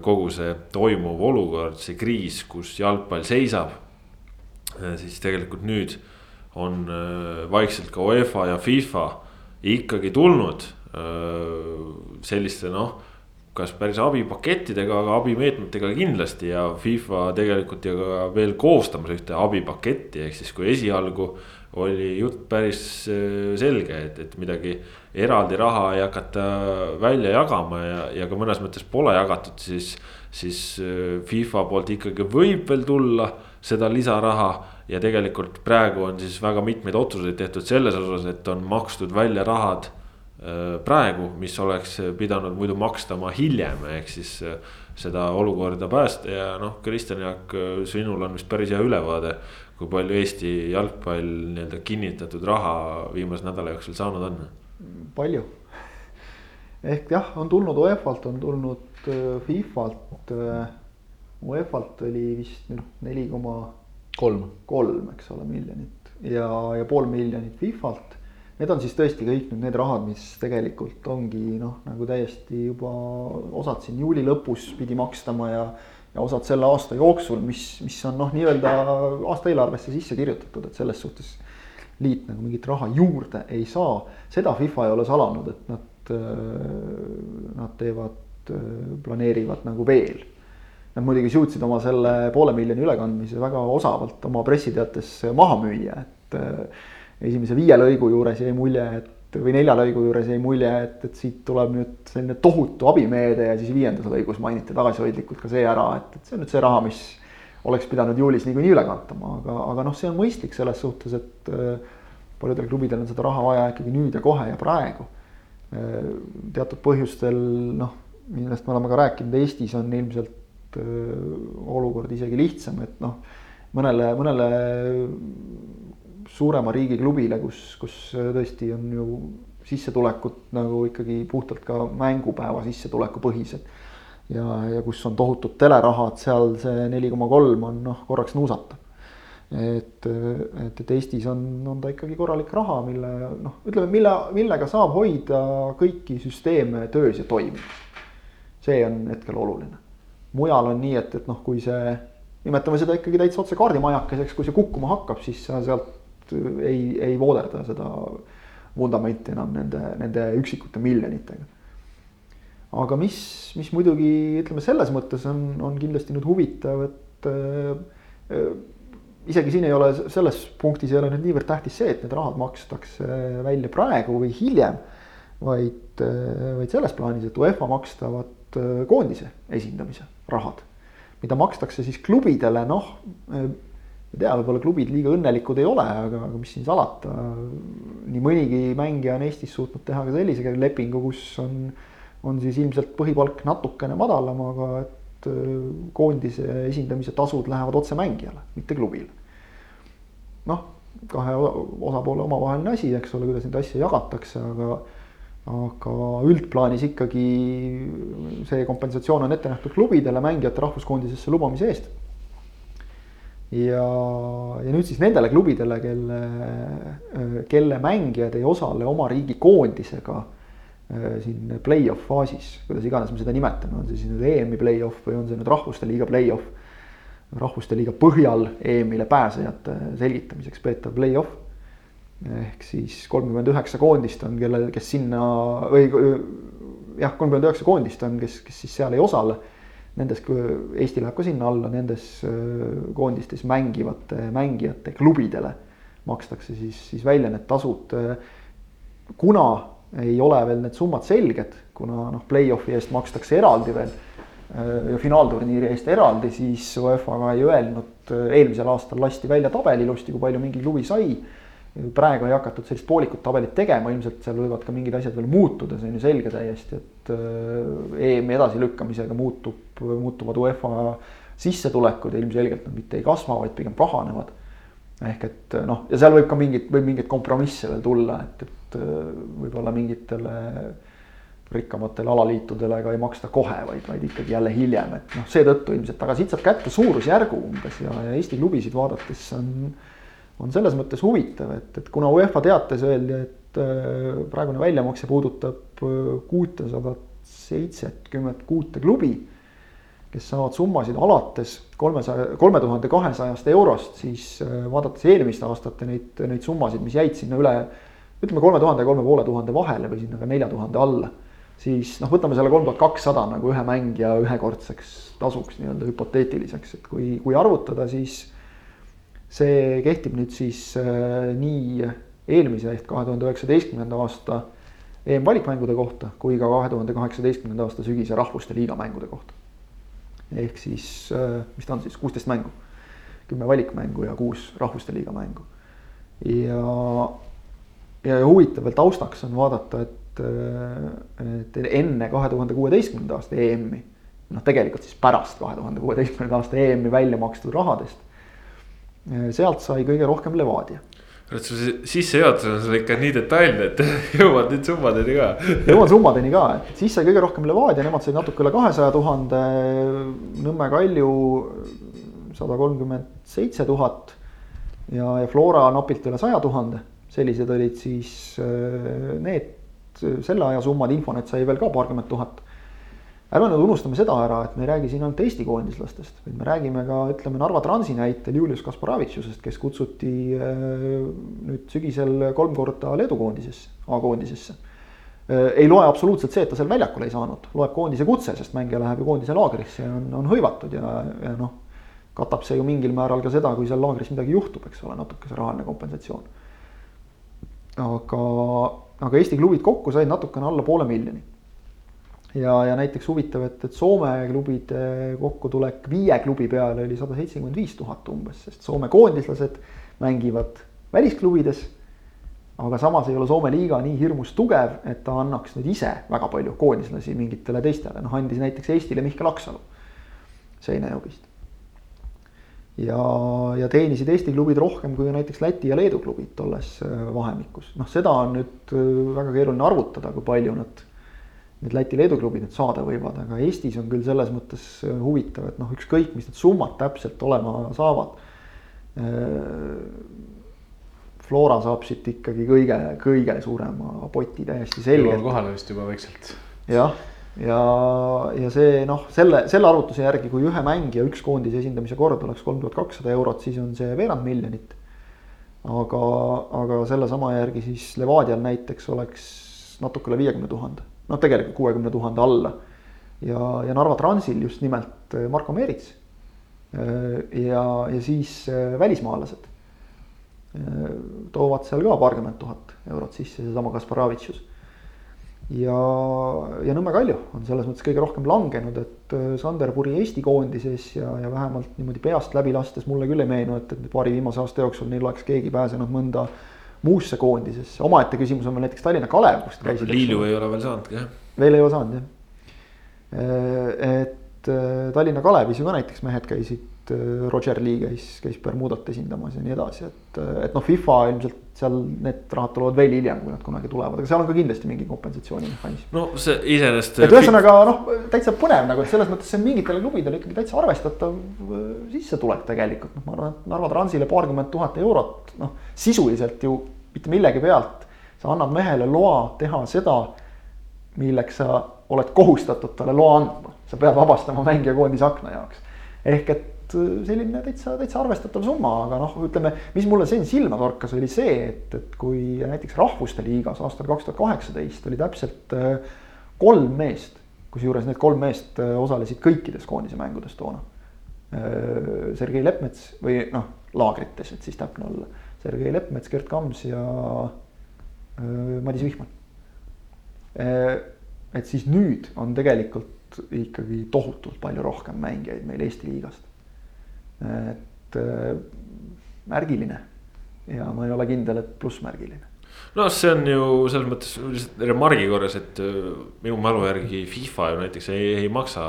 kogu see toimuv olukord, see kriis, kus jalgpall seisab. siis tegelikult nüüd on vaikselt ka UEFA ja FIFA ikkagi tulnud selliste noh, kas päris abipakettidega, aga abimeetmetega kindlasti ja FIFA tegelikult ja ka veel koostamas ühte abipaketti, ehk siis kui esialgu oli jutt päris selge, et, et midagi eraldi raha ei hakata välja jagama ja, ja ka mõnes mõttes pole jagatud, siis, siis FIFA poolt ikkagi võib veel tulla seda lisaraha ja tegelikult praegu on siis väga mitmeid otsuseid tehtud selles osas, et on makstud välja rahad äh, praegu, mis oleks pidanud muidu makstama hiljem, ehk siis äh, seda olukorda päästa ja noh, Kristjan Jaak, äh, sinul on vist päris hea ülevaade. kui palju Eesti jalgpall nii-öelda kinnitatud raha viimase nädala jooksul saanud on? palju, ehk jah, on tulnud UEFA-lt, on tulnud FIFA-lt. UEFA-lt oli vist nüüd neli koma kolm, kolm, eks ole, miljonit ja, ja pool miljonit FIFA-lt. Need on siis tõesti kõik nüüd need rahad, mis tegelikult ongi noh, nagu täiesti juba osad siin juuli lõpus pidi makstama ja ja osad selle aasta jooksul, mis, mis on noh, nii-öelda aastaeelarvesse sisse kirjutatud, et selles suhtes liit nagu mingit raha juurde ei saa. seda FIFA ei ole salanud, et nad, nad teevad, planeerivad nagu veel Nad muidugi suutsid oma selle poole miljoni ülekandmise väga osavalt oma pressiteates maha müüa, et äh, esimese viie lõigu juures jäi mulje, et või nelja lõigu juures jäi mulje, et, et siit tuleb nüüd selline tohutu abimeede ja siis viiendas lõigus mainiti tagasihoidlikult ka see ära, et, et see on nüüd see raha, mis oleks pidanud juulis niikuinii üle kantama, aga, aga noh, see on mõistlik selles suhtes, et äh, paljudel klubidel on seda raha vaja ikkagi nüüd ja kohe ja praegu. Äh, teatud põhjustel noh, millest me oleme ka rääkinud, Eestis on ilmselt olukord isegi lihtsam, et noh, mõnele, mõnele suurema riigi klubile, kus, kus tõesti on ju sissetulekud nagu ikkagi puhtalt ka mängupäeva sissetuleku põhised. ja, ja kus on tohutud telerahad, seal see neli koma kolm on noh, korraks nuusata. et, et, et Eestis on, on ta ikkagi korralik raha, mille noh, ütleme, mille, millega saab hoida kõiki süsteeme töös ja toimimas. see on hetkel oluline mujal on nii, et, et noh, kui see nimetame seda ikkagi täitsa otse kaardimajakeseks, kui see kukkuma hakkab, siis sa sealt ei, ei vooderda seda vundamenti enam nende, nende üksikute miljonitega. aga mis, mis muidugi ütleme selles mõttes on, on kindlasti nüüd huvitav, et äh, isegi siin ei ole selles punktis ei ole nüüd niivõrd tähtis see, et need rahad makstakse välja praegu või hiljem. vaid, vaid selles plaanis, et UEFA makstavad koondise esindamise rahad mida makstakse siis klubidele, noh. ma ei tea, võib-olla klubid liiga õnnelikud ei ole, aga, aga mis siin salata. nii mõnigi mängija on Eestis suutnud teha ka sellise lepingu, kus on, on siis ilmselt põhipalk natukene madalam, aga et äh, koondise esindamise tasud lähevad otse mängijale, mitte klubile. noh, kahe osapoole omavaheline asi, eks ole, kuidas neid asju jagatakse, aga aga üldplaanis ikkagi see kompensatsioon on ette nähtud klubidele mängijate rahvuskoondisesse lubamise eest. ja, ja nüüd siis nendele klubidele, kelle, kelle mängijad ei osale oma riigi koondisega äh, siin play-off faasis, kuidas iganes me seda nimetame, on see siis nüüd EM-i play-off või on see nüüd rahvuste liiga play-off. rahvuste liiga põhjal EM-ile pääsejate selgitamiseks peetav play-off ehk siis kolmkümmend üheksa koondist on, kellel, kes sinna või jah, kolmkümmend üheksa koondist on, kes, kes siis seal ei osale. Nendes, Eesti läheb ka sinna alla, nendes äh, koondistes mängivate mängijate klubidele makstakse siis, siis välja need tasud. kuna ei ole veel need summad selged, kuna noh, play-off'i eest makstakse eraldi veel äh, ja finaalturniiri eest eraldi, siis UEFA ka ei öelnud, eelmisel aastal lasti välja tabel ilusti, kui palju mingi klubi sai praegu ei hakatud sellist poolikut tabelit tegema, ilmselt seal võivad ka mingid asjad veel muutuda, see on ju selge täiesti, et äh, EM-i edasilükkamisega muutub, muutuvad UEFA sissetulekud ja ilmselgelt nad mitte ei kasva, vaid pigem kahanevad. ehk et noh, ja seal võib ka mingit, võib mingeid kompromisse veel tulla, et, et äh, võib-olla mingitele rikkamatele alaliitudele ka ei maksta kohe, vaid, vaid ikkagi jälle hiljem, et noh, seetõttu ilmselt, aga siit saab kätte suurusjärgu umbes ja, ja Eesti klubisid vaadates on on selles mõttes huvitav, et, et kuna UEFA teates öeldi, et äh, praegune väljamakse puudutab äh, kuutesadat seitsekümmend kuute klubi, kes saavad summasid alates kolmesaja, kolme tuhande kahesajast eurost, siis äh, vaadates eelmiste aastate neid, neid summasid, mis jäid sinna üle ütleme kolme tuhande ja kolme poole tuhande vahele või sinna ka nelja tuhande alla, siis noh, võtame selle kolm tuhat kakssada nagu ühe mängija ühekordseks tasuks nii-öelda hüpoteetiliseks, et kui, kui arvutada, siis see kehtib nüüd siis äh, nii eelmise ehk kahe tuhande üheksateistkümnenda aasta EM-valikmängude kohta kui ka kahe tuhande kaheksateistkümnenda aasta sügise rahvuste liiga mängude kohta. ehk siis, äh, mis ta on siis, kuusteist mängu, kümme valikmängu ja kuus rahvuste liiga mängu. ja, ja huvitav veel taustaks on vaadata, et, äh, et enne kahe tuhande kuueteistkümnenda aasta EM-i, noh, tegelikult siis pärast kahe tuhande kuueteistkümnenda aasta EM-i välja makstud rahadest sealt sai kõige rohkem Levadia. kurat, su sissejuhatus on sul ikka nii detailne, et jõuad nüüd summadeni ka. jõuan summadeni ka, et siis sai kõige rohkem Levadia, nemad said natuke üle kahesaja tuhande. Nõmme Kalju sada kolmkümmend seitse tuhat ja, ja Flora napilt üle saja tuhande. sellised olid siis äh, need selle aja summad, Infonet sai veel ka paarkümmend tuhat ärme nüüd unustame seda ära, et me ei räägi siin ainult Eesti koondislastest, vaid me räägime ka, ütleme Narva Transi näitel Julius Kasparavitsusest, kes kutsuti äh, nüüd sügisel kolm korda Leedu koondisesse, A-koondisesse. Äh, ei loe absoluutselt see, et ta seal väljakul ei saanud, loeb koondise kutse, sest mängija läheb ju koondise laagrisse ja on, on hõivatud ja, ja noh. katab see ju mingil määral ka seda, kui seal laagris midagi juhtub, eks ole, natuke see rahaline kompensatsioon. aga, aga Eesti klubid kokku said natukene alla poole miljoni ja, ja näiteks huvitav, et, et Soome klubide kokkutulek viie klubi peale oli sada seitsekümmend viis tuhat umbes, sest Soome koondislased mängivad välisklubides. aga samas ei ole Soome liiga nii hirmus tugev, et ta annaks nüüd ise väga palju koondislasi mingitele teistele, noh andis näiteks Eestile Mihkel Aksalu Seinäjokist. ja, ja teenisid Eesti klubid rohkem kui näiteks Läti ja Leedu klubid tolles äh, vahemikus, noh, seda on nüüd äh, väga keeruline arvutada, kui palju nad need Läti-Leedu klubid nüüd saada võivad, aga Eestis on küll selles mõttes äh, huvitav, et noh, ükskõik, mis need summad täpselt olema saavad. Äh, Flora saab siit ikkagi kõige, kõige suurema poti täiesti selgelt. kohale vist juba vaikselt. jah, ja, ja see noh, selle, selle arvutuse järgi, kui ühe mängija üks koondise esindamise kord oleks kolm tuhat kakssada eurot, siis on see veerand miljonit. aga, aga sellesama järgi siis Levadial näiteks oleks natuke üle viiekümne tuhande, noh, tegelikult kuuekümne tuhande alla. ja, ja Narva Transil just nimelt äh, Marko Meerits. Äh, ja, ja siis äh, välismaalased toovad seal ka paarkümmend tuhat eurot sisse, seesama Kasparavitšus ja, ja Nõmme Kalju on selles mõttes kõige rohkem langenud, et äh, Sander Puri Eesti koondises ja, ja vähemalt niimoodi peast läbi lastes mulle küll ei meenu, et, et paari viimase aasta jooksul neil oleks keegi pääsenud mõnda muusse koondisesse, omaette küsimus on veel näiteks Tallinna Kalev, kust käisid. Liilu ei ole veel saanudki jah. veel ei ole saanud jah. Äh, et äh, Tallinna Kalevis ju ka näiteks mehed käisid et äh, Roger Lee käis, käis Bermudat esindamas ja nii edasi, et, äh, et noh, FIFA ilmselt seal need rahad tulevad veel hiljem, kui nad kunagi tulevad, aga seal on ka kindlasti mingi kompensatsioonimehhanism. no see iseenesest. et ühesõnaga noh, täitsa põnev nagu, et selles mõttes see mingitele klubidele ikkagi täitsa arvestatav äh, sissetulek tegelikult, noh, ma arvan, et Narva Transile paarkümmend tuhat eurot, noh, sisuliselt ju mitte millegi pealt. sa annad mehele loa teha seda, milleks sa oled kohustatud talle loa andma, sa pead vabastama mängija koondise akna jaoks ehk et Äh, selline täitsa, täitsa arvestatav summa, aga noh, ütleme, mis mulle siin silma torkas, oli see, et, et kui näiteks Rahvuste Liigas aastal kaks tuhat kaheksateist oli täpselt äh, kolm meest, kusjuures need kolm meest äh, osalesid kõikides koondise mängudes toona. Sergei Leppmets või noh, laagrites, et siis täpne olla. Sergei Leppmets, Gerd Kams ja Madis Vihman. et siis nüüd on tegelikult ikkagi tohutult palju rohkem mängijaid meil Eesti liigast et äh, märgiline. Ja ma ei ole kindel, et plussmärgiline no see on ju selles mõttes lihtsalt remargi korras, et äh, minu mälu järgi FIFA ju näiteks ei, ei maksa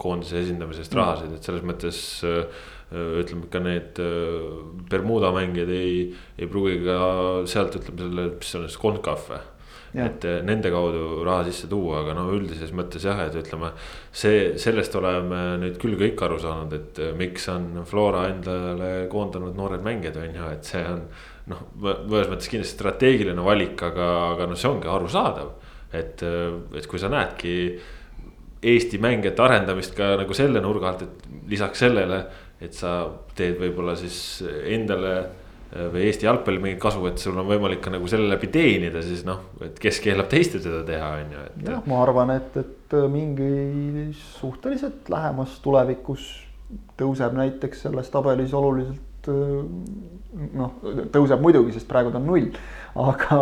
koondise esindamise eest rahasid, et selles mõttes. Äh, ütleme ka need Bermuda mängijad ei, ei pruugi ka sealt ütleme selle, mis on siis või et eh, nende kaudu raha sisse tuua, aga no üldises mõttes jah, et ütleme. see, sellest oleme nüüd küll kõik aru saanud, et eh, miks on Flora endale koondanud noored mängijad, on ju, et see on. noh, mõnes mõttes kindlasti strateegiline valik, aga, aga noh, see ongi arusaadav. et, eh, et kui sa näedki Eesti mängijate arendamist ka nagu selle nurga alt, et lisaks sellele, et sa teed võib-olla siis endale või Eesti jalgpallil mingit kasu, et sul on võimalik ka nagu selle läbi teenida, siis noh, et kes keelab teistel seda teha, on ju, et. jah, ma arvan, et, et mingi suhteliselt lähemas tulevikus tõuseb näiteks selles tabelis oluliselt. noh, tõuseb muidugi, sest praegu ta on null, aga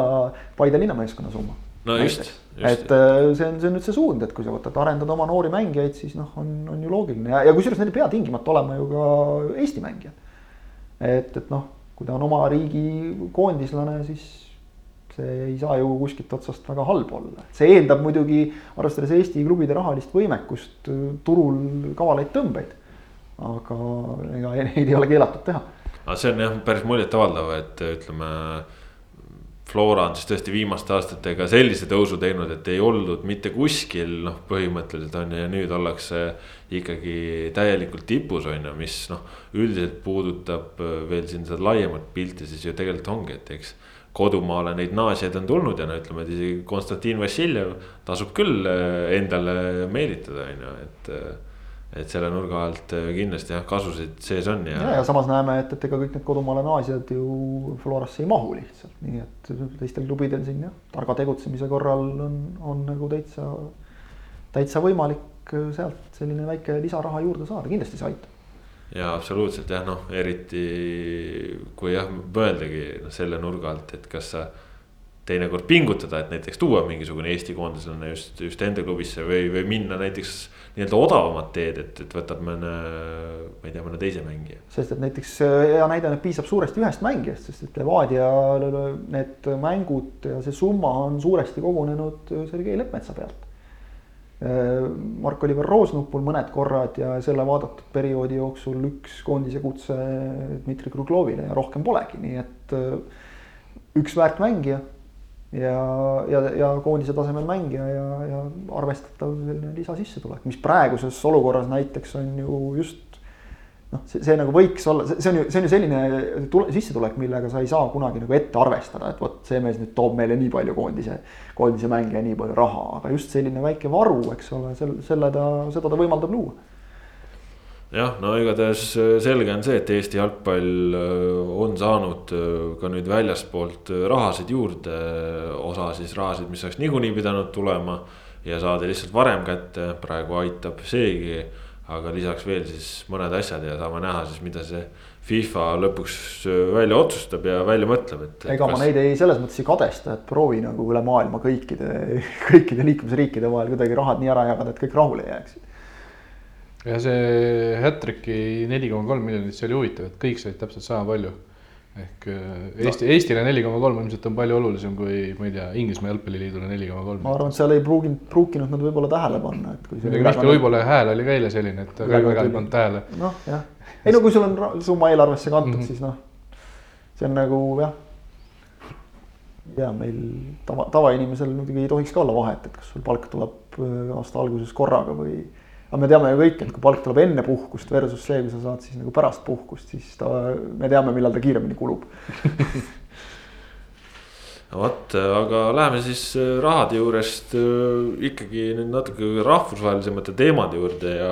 Paide linnameeskonna summa. no just, just. et äh, see on, see on nüüd see suund, et kui sa võtad, arendad oma noori mängijaid, siis noh, on, on ju loogiline ja, ja kusjuures need ei pea tingimata olema ju ka Eesti mängijad. et, et noh kui ta on oma riigi koondislane, siis see ei saa ju kuskilt otsast väga halb olla. see eeldab muidugi, arvestades Eesti klubide rahalist võimekust, turul kavalaid tõmbeid. aga ega neid ei ole keelatud teha. aga see on jah päris muljetavaldav, et ütleme Flora on siis tõesti viimaste aastatega sellise tõusu teinud, et ei oldud mitte kuskil noh, põhimõtteliselt on ju ja nüüd ollakse ikkagi täielikult tipus on ju, mis noh. üldiselt puudutab äh, veel siin seda laiemat pilti, siis ju tegelikult ongi, et eks kodumaale neid naasjaid on tulnud ja no ütleme, et isegi Konstantin Vassiljev tasub küll äh, endale meelitada, on ju, et äh, et selle nurga alt äh, kindlasti jah, kasusid sees on ja. ja, ja samas näeme, et, et ega kõik need kodumaale naasjad ju Florasse ei mahu lihtsalt, nii et teistel klubidel siin jah, targa tegutsemise korral on, on nagu täitsa, täitsa võimalik äh, sealt selline väike lisaraha juurde saada, kindlasti see aitab ja absoluutselt jah, noh eriti kui jah, mõeldagi noh selle nurga alt, et kas sa teinekord pingutada, et näiteks tuua mingisugune Eesti koondislane just, just enda klubisse või, või minna näiteks nii-öelda odavamat teed, et, et võtab mõne, ma ei tea, mõne teise mängija. sest et näiteks äh, hea näide on, et piisab suuresti ühest mängijast, sest et Levadia need mängud ja see summa on suuresti kogunenud äh, Sergei Leppmetsa pealt. Äh, Mark-Oliver Roosnupul mõned korrad ja selle vaadatud perioodi jooksul üks koondise kutse Dmitri Kruglovile ja rohkem polegi, nii et üks väärt mängija ja, ja, ja koondise tasemel mängija ja, ja arvestatav selline lisasissetulek, mis praeguses olukorras näiteks on ju just noh, see, see nagu võiks olla, see on ju, see on ju selline tule, sissetulek, millega sa ei saa kunagi nagu ette arvestada, et vot see mees nüüd toob meile nii palju koondise, koondise mänge ja nii palju raha, aga just selline väike varu, eks ole, sel-, selle ta, seda ta võimaldab luua jah, no igatahes selge on see, et Eesti jalgpall äh, on saanud äh, ka nüüd väljaspoolt äh, rahasid juurde, osa siis rahasid, mis oleks niikuinii pidanud tulema ja saadi lihtsalt varem kätte, praegu aitab seegi aga lisaks veel siis mõned asjad ja saame näha siis, mida see FIFA lõpuks äh, välja otsustab ja välja mõtleb, et. ega kas... ma neid ei, selles mõttes ei kadesta, et proovi nagu üle maailma kõikide, kõikide liikmesriikide vahel kuidagi rahad nii ära jagada, et kõik rahule jääksid. Ja see Hattricki neli koma kolm miljonit, see oli huvitav, et kõik said täpselt sama palju ehk äh, Eesti no., Eestile neli koma kolm ilmselt on palju olulisem kui, ma ei tea, Inglismaa jalgpalliliidule neli koma kolm. ma arvan, et seal ei pruuginud, pruukinud nad võib-olla tähele panna, et kui. võib-olla hääl oli ka eile selline, et väga väga ei pannud tähele. noh, jah, ei no kui sul on summa eelarvesse kantud mm, -hmm. siis noh, see on nagu jah. ja meil tava, tavainimesel muidugi ei tohiks ka olla vahet, et kas sul palk tuleb äh, aasta alguses korraga või aga me teame ju kõik, et kui palk tuleb enne puhkust versus see, kui sa saad siis nagu pärast puhkust, siis ta, me teame, millal ta kiiremini kulub no vot, aga läheme siis äh, rahade juurest äh, ikkagi nüüd natuke rahvusvahelisemate teemade juurde ja.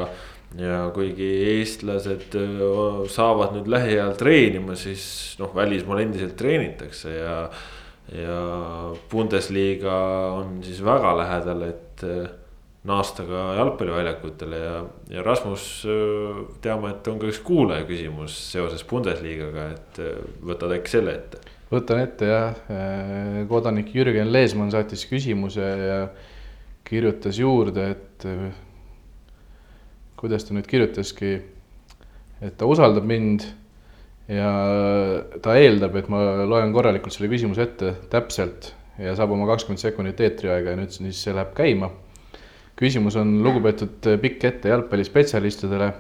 ja kuigi eestlased äh, saavad nüüd lähiajal treenima, siis noh, välismaal endiselt treenitakse ja. ja Bundesliga on siis väga lähedal, et naasta ka jalgpalliväljakutele ja, ja Rasmus teame, et on ka üks kuulaja küsimus seoses Bundesligaga, et võtad äkki selle ette? võtan ette jah, kodanik Jürgen Leesmann saatis küsimuse ja kirjutas juurde, et kuidas ta nüüd kirjutaski, et ta usaldab mind ja ta eeldab, et ma loen korralikult selle küsimuse ette täpselt ja saab oma kakskümmend sekundit eetriaega ja nüüd siis see läheb käima küsimus on lugupeetud pikk ette jalgpallispetsialistidele.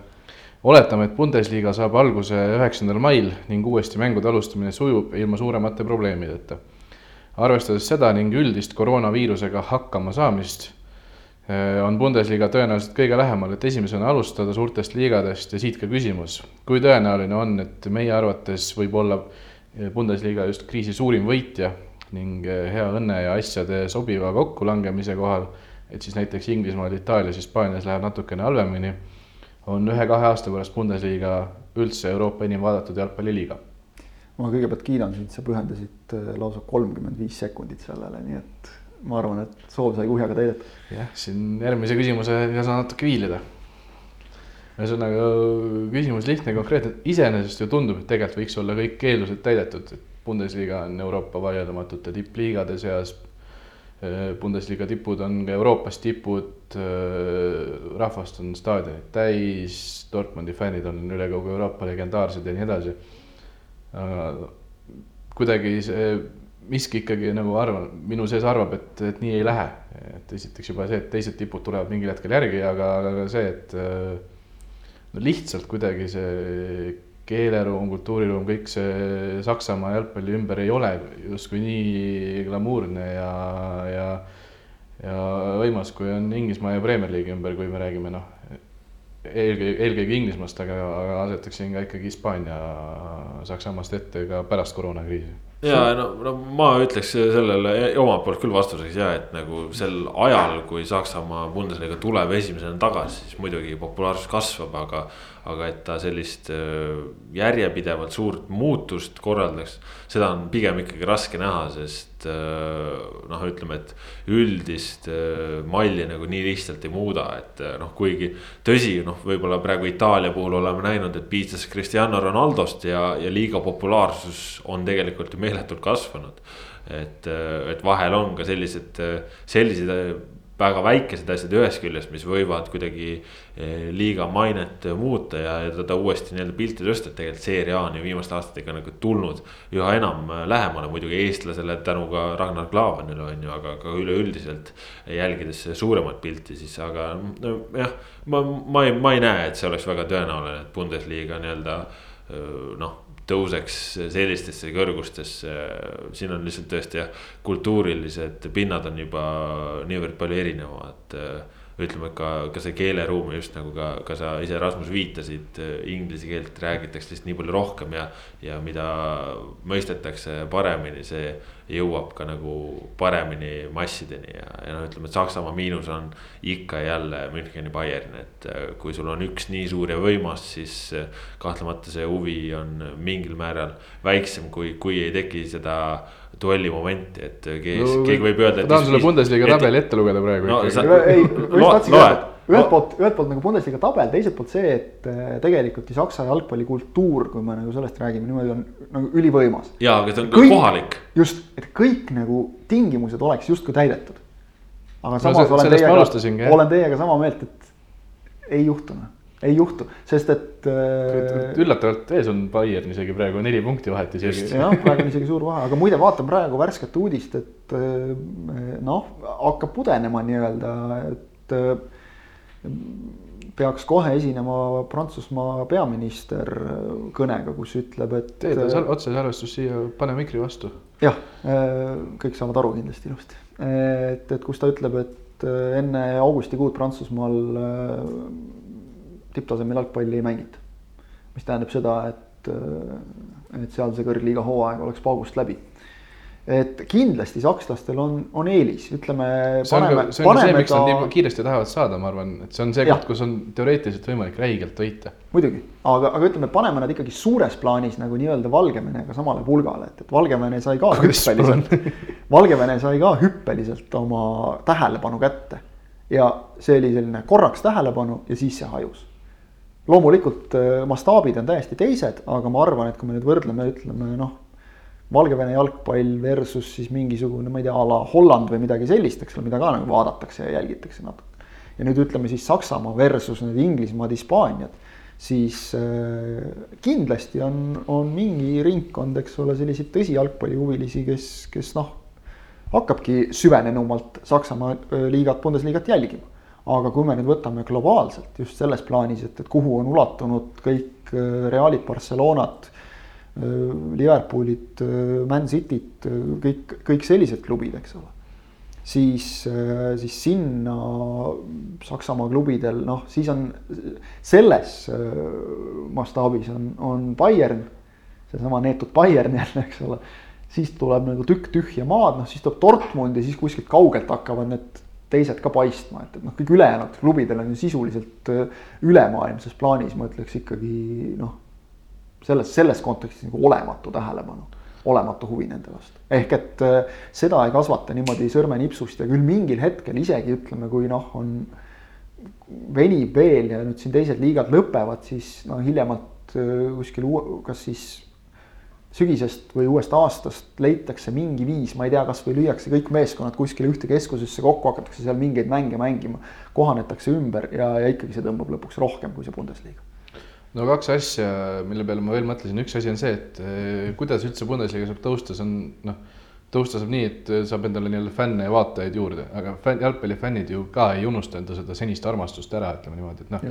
oletame, et Bundesliga saab alguse üheksandal mail ning uuesti mängude alustamine sujub ilma suuremate probleemideta. arvestades seda ning üldist koroonaviirusega hakkama saamist, eh, on Bundesliga tõenäoliselt kõige lähemal, et esimesena alustada suurtest liigadest ja siit ka küsimus. kui tõenäoline on, et meie arvates võib olla Bundesliga just kriisi suurim võitja ning eh, hea õnne ja asjade sobiva kokkulangemise kohal et siis näiteks Inglismaal, Itaalias, Hispaanias läheb natukene halvemini, on ühe-kahe aasta pärast Bundesliga üldse Euroopa enim vaadatud jalgpalliliiga. ma kõigepealt kiidan sind, sa pühendasid äh, lausa kolmkümmend viis sekundit sellele, nii et ma arvan, et soov sai kuhjaga täidetud. jah, siin järgmise küsimusega saan natuke viilida. ühesõnaga küsimus lihtne konkreetne, iseenesest ju tundub, et tegelikult võiks olla kõik eeldused täidetud, et Bundesliga on Euroopa vaieldamatute tippliigade seas Bundesliga tipud on ka Euroopas tipud, äh, rahvast on staadionid täis, Dortmundi fännid on üle kogu Euroopa legendaarsed ja nii edasi. kuidagi see miski ikkagi nagu arvan, minu sees arvab, et, et nii ei lähe. et esiteks juba see, et teised tipud tulevad mingil hetkel järgi, aga, aga ka see, et no lihtsalt kuidagi see keeleruum, kultuuriruum, kõik see Saksamaa jalgpalli ümber ei ole justkui nii glamuurne ja, ja, ja võimas, kui on Inglismaa ja Premier League'i ümber, kui me räägime noh, eelkõige, eelkõige Inglismaast, aga, aga asetaksin ka ikkagi Hispaania Saksamaast ette ka pärast koroonakriisi ja no, no ma ütleks sellele omalt poolt küll vastuseks ja, et nagu sel ajal, kui Saksamaa Bundesliga tuleb esimesena tagasi, siis muidugi populaarsus kasvab, aga aga et ta sellist äh, järjepidevalt suurt muutust korraldaks, seda on pigem ikkagi raske näha, sest noh, ütleme, et üldist äh, malli nagu nii lihtsalt ei muuda, et noh, kuigi tõsi, noh, võib-olla praegu Itaalia puhul oleme näinud, et piisas Cristiano Ronaldost ja, ja liiga populaarsus on tegelikult ju meeletult kasvanud. et, et vahel on ka sellised, sellised väga väikesed asjad ühest küljest, mis võivad kuidagi eh, liiga mainet muuta ja teda uuesti nii-öelda pilti tõsta, et tegelikult seeria on ju viimaste aastatega nagu tulnud üha enam eh, lähemale, muidugi eestlasele tänu ka Ragnar Klavanile on ju, aga ka üleüldiselt. jälgides suuremat pilti siis, aga no, jah, ma, ma ei, ma ei näe, et see oleks väga tõenäoline, et Bundesliga nii-öelda eh, noh tõuseks sellistesse kõrgustesse. siin on lihtsalt tõesti jah, kultuurilised pinnad on juba niivõrd palju erinevad. Ütleme ka, ka see keeleruum just nagu ka, ka sa ise Rasmus viitasid, inglise keelt räägitakse lihtsalt nii palju rohkem ja. ja mida mõistetakse paremini, see jõuab ka nagu paremini massideni ja, ja noh, ütleme, et Saksamaa miinus on ikka ja jälle Müncheni Bayern, et äh, kui sul on üks nii suur ja võimas, siis äh, kahtlemata see huvi on mingil määral väiksem, kui, kui ei teki seda duelli momenti, et keegi no,, keegi võib öelda. ma tahan sulle Bundesliga tabeli ette lugeda praegu no,. ei, ma just tahtsingi öelda, ühelt poolt, ühelt poolt nagu Bundesliga tabel, teiselt poolt see, et äh, tegelikult ju Saksa jalgpallikultuur, kui me nagu sellest räägime niimoodi, on nagu ülivõimas. ja, aga see on kõik, kohalik. just, et kõik nagu tingimused oleks justkui täidetud. aga samas no, olen teiega, olen teiega sama meelt, et ei juhtu noh ei juhtu, sest et äh,. üllatavalt ees on Bayern isegi praegu neli punkti vahet isegi. jah, praegu on isegi suur vahe, aga muide, vaatan praegu värsket uudist, et äh, noh, hakkab pudenema nii-öelda, et äh, peaks kohe esinema Prantsusmaa peaminister kõnega, kus ütleb, et. tee ta otsesalvestus siia, pane mikri vastu. jah, kõik saavad aru kindlasti ilusti, et, et kus ta ütleb, et enne augustikuud Prantsusmaal tipptasemel jalgpalli ei mängita. mis tähendab seda, et, et seal see kõrgliiga hooaeg oleks paugust läbi et kindlasti sakslastel on, on eelis, ütleme. see on ka, see on see, miks ta... nad nii kiiresti tahavad saada, ma arvan, et see on see koht, kus on teoreetiliselt võimalik räigelt võita. muidugi, aga, aga ütleme, paneme nad ikkagi suures plaanis nagu nii-öelda Valgevenega samale pulgale, et, et Valgevene sai ka hüppeliselt Valgevene sai ka hüppeliselt oma tähelepanu kätte. ja see oli selline korraks tähelepanu ja siis see hajus. Loomulikult äh, mastaabid on täiesti teised, aga ma arvan, et kui me nüüd võrdleme, ütleme noh Valgevene jalgpall versus siis mingisugune, ma ei tea, a la Holland või midagi sellist, eks ole, mida ka nagu vaadatakse ja jälgitakse natuke. ja nüüd ütleme siis Saksamaa versus need Inglismaad, Hispaaniad, siis äh, kindlasti on, on mingi ringkond, eks ole, selliseid tõsijalgpallihuvilisi, kes, kes noh, hakkabki süvenenumalt Saksamaa äh, liigat, Bundesliga't jälgima. Aga kui me nüüd võtame globaalselt just selles plaanis, et, et kuhu on ulatunud kõik äh, Realid, Barcelonad Äh, Liverpoolid, äh, Man Cityt, kõik, kõik sellised klubid, eks ole. siis, siis sinna Saksamaa klubidel, noh, siis on selles mastaabis on, on Bayern, seesama neetud Bayern jälle, eks ole. siis tuleb nagu tükk tühja maad, noh siis tuleb Dortmund ja siis kuskilt kaugelt hakkavad need teised ka paistma, et, et noh, kõik ülejäänud klubidel on ju sisuliselt ülemaailmses plaanis, ma ütleks ikkagi noh selles, selles kontekstis nagu olematu tähelepanu, olematu huvi nende vastu. ehk et äh, seda ei kasvata niimoodi sõrmenipsust ja küll mingil hetkel isegi ütleme, kui noh, on venib veel ja nüüd siin teised liigad lõpevad, siis no hiljemalt äh, kuskil uue, kas siis sügisest või uuest aastast leitakse mingi viis, ma ei tea, kasvõi lüüakse kõik meeskonnad kuskile ühte keskusesse kokku, hakatakse seal mingeid mänge mängima, kohanetakse ümber ja, ja ikkagi see tõmbab lõpuks rohkem kui see Bundesliga. No kaks asja, mille peale ma veel mõtlesin, üks asi on see, et eh, kuidas üldse Bundesliga saab tõusta, see on noh, tõusta saab nii, et saab endale nii-öelda fänne ja vaatajaid juurde, aga fänn, jalgpallifännid ju ka ei unusta enda seda senist armastust ära, ütleme niimoodi, et noh.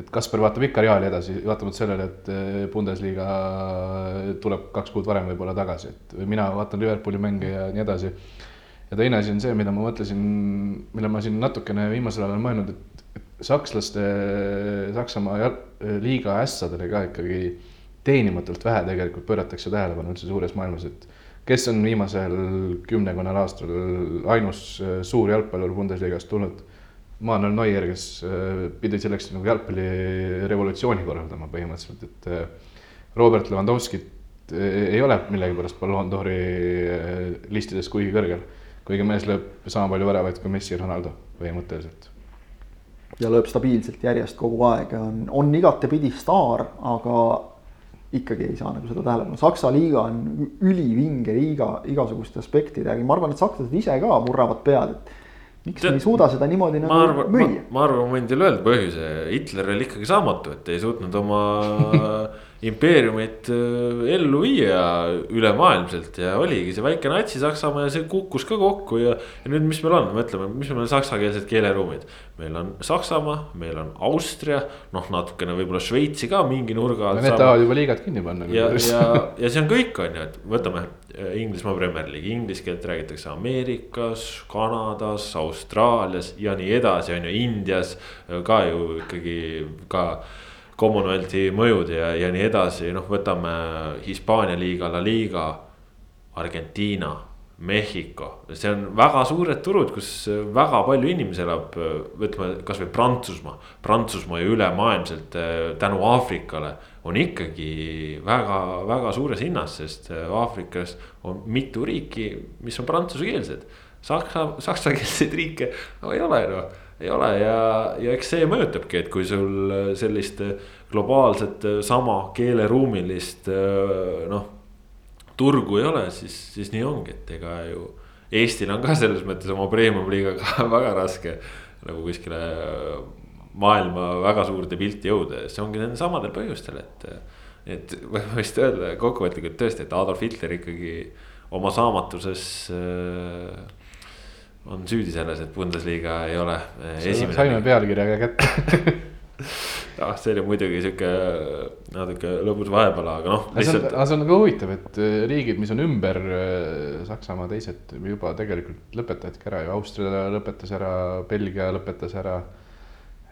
et Kaspar vaatab ikka Reali edasi, vaatamata sellele, et eh, Bundesliga tuleb kaks kuud varem võib-olla tagasi, et mina vaatan Liverpooli mänge ja nii edasi. ja teine asi on see, mida ma mõtlesin, mille ma siin natukene viimasel ajal olen mõelnud, et sakslaste, Saksamaa liiga ässadele ka ikkagi teenimatult vähe tegelikult pööratakse tähelepanu üldse suures maailmas, et kes on viimasel kümnekonnal aastal ainus äh, suur jalgpallur Bundesliga-st tulnud. Manuel Neuer, kes äh, pidi selleks nagu jalgpallirevolutsiooni korraldama põhimõtteliselt, et äh, Robert Lewandowskit ei ole millegipärast Ballon d'Ori listides kuigi kõrgel. kuigi mees lööb sama palju väravaid kui Messi ja Ronaldo põhimõtteliselt ja lööb stabiilselt järjest kogu aeg ja on, on igatepidi staar, aga ikkagi ei saa nagu seda tähelepanu. Saksa liiga on ülivinge liiga igasuguste aspektidega, ma arvan, et sakslased ise ka murravad pead, et miks me ei suuda seda niimoodi nagu arvan, müüa. ma arvan, ma võin teile öelda põhjuse, Hitler oli ikkagi saamatu, et ei suutnud oma impeeriumit äh, ellu viia ülemaailmselt ja oligi see väike Natsi-Saksamaa ja see kukkus ka kokku ja. ja nüüd, mis meil on, mõtleme, mis meil on saksakeelsed keeleruumid. meil on Saksamaa, meil on Austria, noh, natukene võib-olla Šveitsi ka mingi nurga alt. Need tahavad juba liigat kinni panna. ja, ja, ja see on kõik, on ju, et võtame äh, Inglismaa Premier League, inglise keelt räägitakse Ameerikas, Kanadas, Austraalias ja nii edasi, on ju, Indias ka ju ikkagi ka Commonwealthi mõjud ja, ja nii edasi, noh, võtame Hispaania liiga, La Liga, Argentiina, Mehhiko, see on väga suured turud, kus väga palju inimesi elab, võtame kasvõi Prantsusmaa. Prantsusmaa ju ülemaailmselt tänu Aafrikale on ikkagi väga-väga suures hinnas, sest Aafrikas on mitu riiki, mis on prantsusekeelsed. Saksa, saksakeelseid riike no, ei ole noh ei ole ja, ja eks see mõjutabki, et kui sul sellist globaalset sama keeleruumilist noh. turgu ei ole, siis, siis nii ongi, et ega ju Eestil on ka selles mõttes oma premium liigaga väga raske nagu kuskile maailma väga suurde pilti jõuda ja see ongi nendel samadel põhjustel, et. et võime vist öelda kokkuvõtlikult tõesti, et Adolf Hitler ikkagi oma saamatuses äh, on süüdi selles, et Bundesliga ei ole eh, esimene. saime pealkirjaga kätte ah, see oli muidugi sihuke natuke lõbus vahepala, aga noh. Lihtsalt... aga see on nagu huvitav, et eh, riigid, mis on ümber eh, Saksamaa, teised juba tegelikult lõpetasidki ära ju, Austria lõpetas ära, Belgia lõpetas ära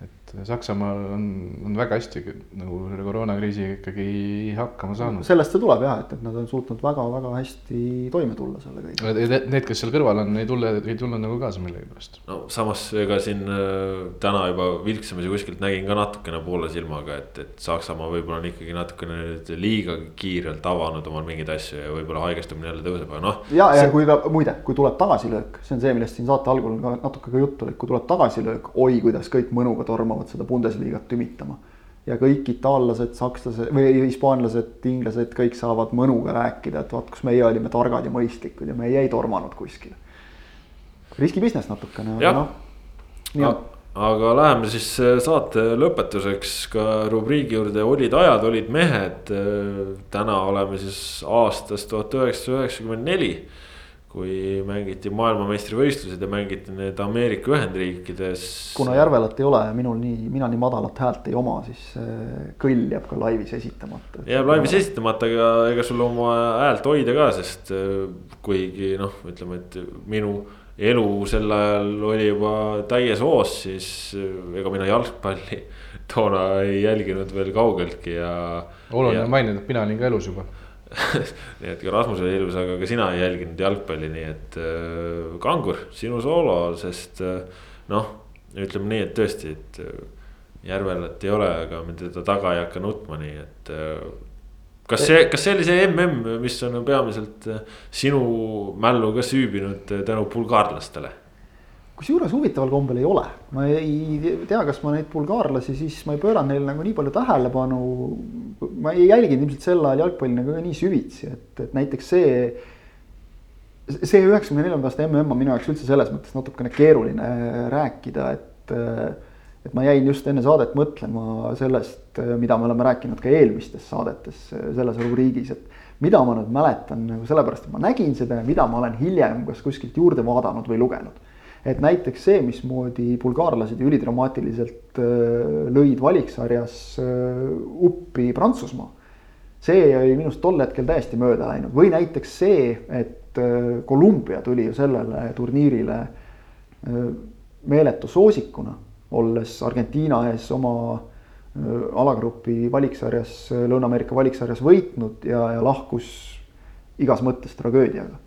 et Saksamaal on, on väga hästi nagu selle koroonakriisiga ikkagi hakkama saanud. sellest see tuleb jah, et, et nad on suutnud väga-väga hästi toime tulla selle kõigega. Need, kes seal kõrval on, ei tule, ei tulnud nagu kaasa millegipärast. no samas ega siin äh, täna juba vilksamisi kuskilt nägin ka natukene poole silmaga, et, et Saksamaa võib-olla on ikkagi natukene nüüd liiga kiirelt avanud omal mingeid asju ja võib-olla haigestumine jälle tõuseb, aga noh. ja see..., ja kui ka muide, kui tuleb tagasilöök, see on see, millest siin saate algul ka natuke ka juttu oli, et kui tuleb tagasilöök, oi kuidas kõik mõnuga tormavad seda Bundesliga't tümitama. ja kõik itaallased, sakslased või hispaanlased, inglased, kõik saavad mõnuga rääkida, et vaat kus meie olime targad ja mõistlikud ja meie ei tormanud kuskile. riski business natukene, aga noh, nii on aga läheme siis äh, saate lõpetuseks ka rubriigi juurde, olid ajad, olid mehed. Äh, täna oleme siis aastas tuhat üheksasada üheksakümmend neli kui mängiti maailmameistrivõistlused ja mängiti need Ameerika Ühendriikides. kuna Järvelat ei ole ja minul nii, mina nii madalat häält ei oma, siis kõll jääb ka laivis esitamata. jääb laivis esitamata, aga ega sul oma häält hoida ka, sest äh, kuigi noh, ütleme, et minu elu sel ajal oli juba täies hoos, siis äh, ega mina jalgpalli toona ei jälginud veel kaugeltki ja. oluline ja... mainida, et mina olin ka elus juba nii et Rasmus oli ilus, aga ka sina ei jälginud jalgpalli, nii et äh, Kangur, sinu soolo, sest äh, noh, ütleme nii, et tõesti, et äh, Järvelat ei ole, aga me teda taga ei hakka nutma, nii et äh,. kas see, kas see oli see mm, mis on peamiselt äh, sinu mällu ka süübinud äh, tänu bulgaarlastele? kusjuures huvitaval kombel ei ole, ma ei tea, kas ma neid bulgaarlasi siis, ma ei pööranud neile nagu nii palju tähelepanu. Ma ei jälginud ilmselt sel ajal jalgpalli nagu nii süvitsi, et, et näiteks see. see üheksakümne neljanda aasta mm on minu jaoks üldse selles mõttes natukene keeruline rääkida, et. et ma jäin just enne saadet mõtlema sellest, mida me oleme rääkinud ka eelmistes saadetes selles rubriigis, et mida ma nüüd mäletan nagu sellepärast, et ma nägin seda ja mida ma olen hiljem kas kuskilt juurde vaadanud või lugenud et näiteks see, mismoodi bulgaarlased ju ülidramaatiliselt äh, lõid valiksarjas äh, uppi Prantsusmaa. see oli minust tol hetkel täiesti mööda läinud või näiteks see, et äh, Kolumbia tuli ju sellele turniirile meeletu soosikuna, olles Argentiina ees oma alagrupi valiksarjas, Lõuna-Ameerika valiksarjas võitnud ja, ja lahkus igas mõttes tragöödiaga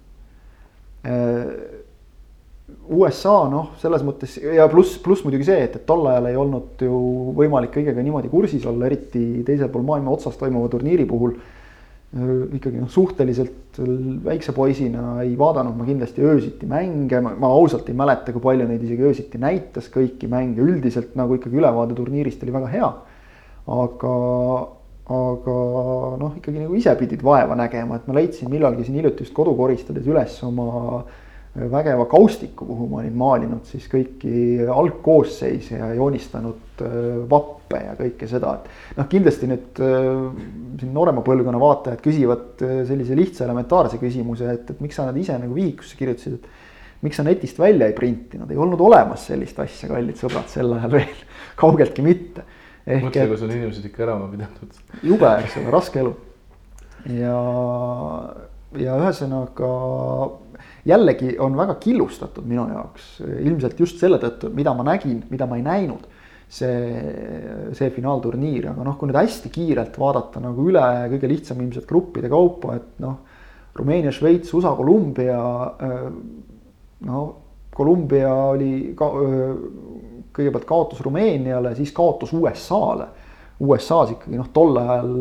USA noh, selles mõttes ja pluss, pluss muidugi see, et, et tol ajal ei olnud ju võimalik kõigega niimoodi kursis olla, eriti teisel pool maailma otsas toimuva turniiri puhul. ikkagi noh, suhteliselt väikse poisina ei vaadanud ma kindlasti öösiti mänge, ma ausalt ei mäleta, kui palju neid isegi öösiti näitas, kõiki mänge, üldiselt nagu ikkagi ülevaade turniirist oli väga hea. aga, aga noh, ikkagi nagu ise pidid vaeva nägema, et ma leidsin millalgi siin hiljuti just kodu koristades üles oma vägeva kaustiku, kuhu ma olin maalinud siis kõiki algkoosseise ja joonistanud äh, vappe ja kõike seda, et noh, kindlasti nüüd äh, siin noorema põlvkonna vaatajad küsivad äh, sellise lihtsa elementaarse küsimuse, et, et miks sa nad ise nagu vihikusse kirjutasid, et miks sa netist välja ei printinud, ei olnud olemas sellist asja, kallid sõbrad, sel ajal veel kaugeltki mitte. mõtle, kus on inimesed ikka elama pidanud. jube, eks ole, raske elu. ja, ja ühesõnaga jällegi on väga killustatud minu jaoks, ilmselt just selle tõttu, mida ma nägin, mida ma ei näinud. see, see finaalturniir, aga noh, kui nüüd hästi kiirelt vaadata nagu üle kõige lihtsam ilmselt gruppide kaupa, et noh. Rumeenia, Šveits, USA, Kolumbia. no Kolumbia oli ka, kõigepealt kaotus Rumeeniale, siis kaotus USA-le. USA-s ikkagi noh, tol ajal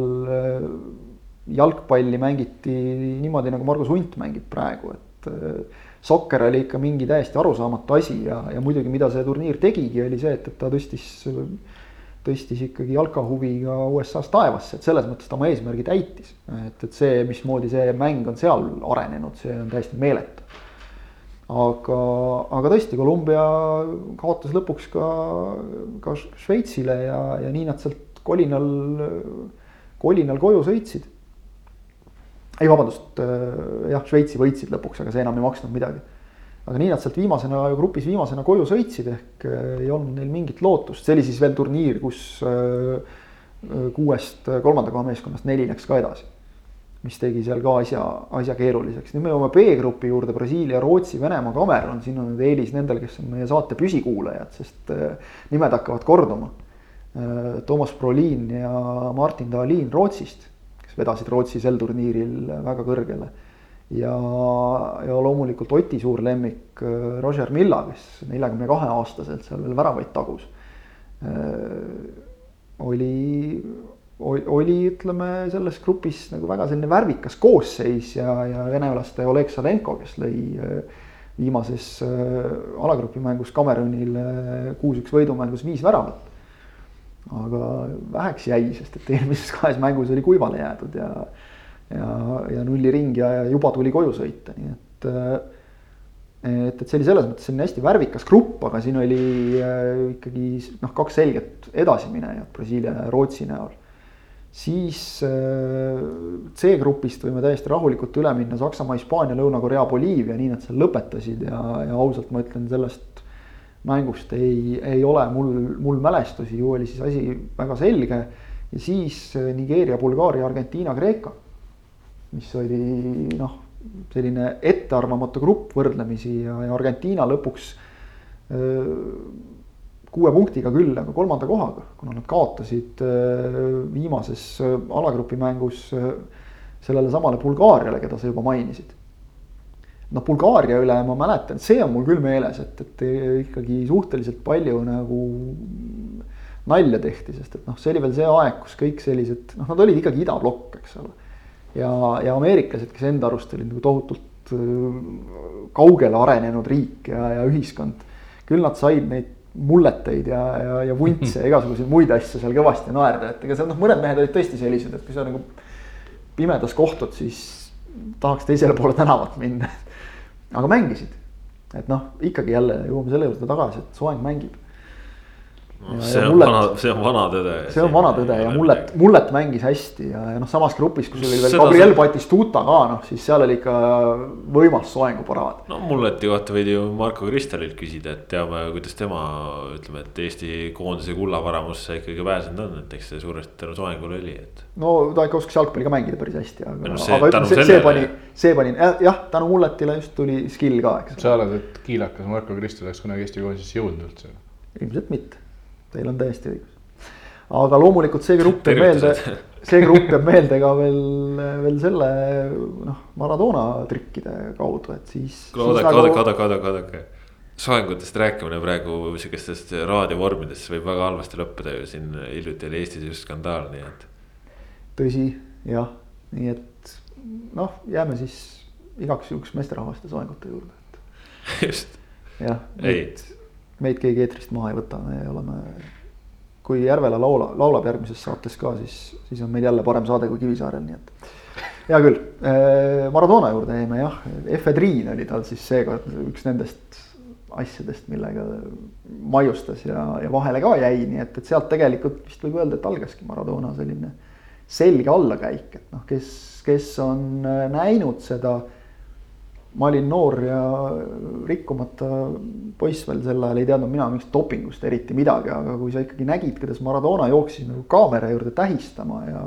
jalgpalli mängiti niimoodi, nagu Margus Hunt mängib praegu, et et äh, sokker oli ikka mingi täiesti arusaamatu asi ja, ja muidugi, mida see turniir tegigi, oli see, et, et ta tõstis, tõstis ikkagi jalkahuvi ka USA-s taevasse, et selles mõttes ta oma eesmärgi täitis. et, et see, mismoodi see mäng on seal arenenud, see on täiesti meeletu. aga, aga tõesti, Kolumbia kaotas lõpuks ka, ka Šveitsile ja, ja nii nad sealt kolinal, kolinal koju sõitsid ei, vabandust, äh, jah, Šveitsi võitsid lõpuks, aga see enam ei maksnud midagi. aga nii nad sealt viimasena, grupis viimasena koju sõitsid, ehk äh, ei olnud neil mingit lootust, see oli siis veel turniir, kus äh, kuuest kolmanda koha meeskonnast neli läks ka edasi. mis tegi seal ka asja, asja keeruliseks, nüüd me jõuame B-grupi juurde, Brasiilia, Rootsi, Venemaa, Cameron, siin on nüüd eelis nendel, kes on meie saate püsikuulajad, sest nimed hakkavad korduma. Toomas Brolin ja Martin Dahlin Rootsist vedasid Rootsi sel turniiril väga kõrgele. ja, ja loomulikult Oti suur lemmik äh, Roger Milla, kes neljakümne kahe aastaselt seal veel väravaid tagus. Äh, oli, oli, ütleme selles grupis nagu väga selline värvikas koosseis ja, ja venelaste Oleg Salenko, kes lõi äh, viimases alagrupi mängus Cameronile kuus-üks võidumängus viis väravat aga väheks jäi, sest et eelmises kahes mängus oli kuivale jäädud ja ja, ja nulli ringi ja juba tuli koju sõita, nii et et, et see oli selles mõttes selline hästi värvikas grupp, aga siin oli äh, ikkagi noh, kaks selget edasiminejat Brasiilia ja Rootsi näol. siis äh, C-grupist võime täiesti rahulikult üle minna Saksamaa, Hispaania, Lõuna-Korea, Boliivia, nii nad seal lõpetasid ja, ja ausalt ma ütlen sellest mängust ei, ei ole mul, mul mälestusi, ju oli siis asi väga selge. ja siis äh, Nigeeria, Bulgaaria, Argentiina, Kreeka. mis oli noh, selline ettearvamatu grupp võrdlemisi ja, ja Argentiina lõpuks öö, äh, kuue punktiga küll, aga kolmanda kohaga, kuna nad kaotasid äh, viimases alagrupi mängus sellele samale Bulgaariale, keda sa juba mainisid noh, Bulgaaria üle ma mäletan, see on mul küll meeles, et, et ikkagi suhteliselt palju nagu nalja tehti, sest et noh, see oli veel see aeg, kus kõik sellised, noh, nad olid ikkagi idablokk, eks ole. ja, ja ameeriklased, kes enda arust olid nagu tohutult äh, kaugele arenenud riik ja, ja ühiskond. küll nad said neid mulleteid ja, ja, ja vuntse ja igasuguseid muid asju seal kõvasti naerda, et ega seal noh, mõned mehed olid tõesti sellised, et kui sa nagu pimedas kohtud, siis tahaks teisele poole tänavat minna aga mängisid. et noh, ikkagi jälle jõuame selle juurde tagasi, et soeng mängib no,. see on mullet, vana, see on vana tõde. see on vana tõde ja mullet, mullet mängis hästi ja, ja noh, samas grupis, kus oli veel Gabriel sa... Batistuta ka noh, siis seal oli ikka võimas soenguparaad. no mulleti kohta võid ju Marko Kristalilt küsida, et teame, kuidas tema ütleme, et Eesti koondise kullavaramusse ikkagi pääsenud on, et eks see suuresti tänu soengule oli, et no ta ikka oskas jalgpalli ka mängida päris hästi, aga no,, aga ütleme, see, see pani, see pani jah, tänu mulletile just tuli skill ka, eks. sa arvad, et kiilakas Marko Kristo oleks kunagi Eesti koondisesse jõudnud üldse? ilmselt mitte, teil on täiesti õigus. aga loomulikult see grupp jääb meelde, see grupp jääb meelde ka veel, veel selle noh, Maradona trikkide kaudu, et siis. oodake, oodake, oodake, oodake, oodake soengutest rääkimine praegu sihukestest raadiovormidest võib väga halvasti lõppeda ju siin hiljuti oli Eestis just skandaal, nii et tõsi, jah, nii et noh, jääme siis igaks juhuks meesterahvaste soengute juurde, et. just. jah, meid, meid keegi eetrist maha ei võta, me oleme. kui Järvela laula, laulab järgmises saates ka, siis, siis on meil jälle parem saade kui Kivisaarel, nii et. hea küll, Maradona juurde jäime jah, efedriin oli tal siis seekord üks nendest asjadest, millega maiustas ja, ja vahele ka jäi, nii et, et sealt tegelikult vist võib öelda, et algaski Maradona selline selge allakäik, et noh, kes, kes on näinud seda ma olin noor ja rikkumata poiss veel sel ajal, ei teadnud mina mingist dopingust eriti midagi, aga kui sa ikkagi nägid, kuidas Maradona jooksis nagu kaamera juurde tähistama ja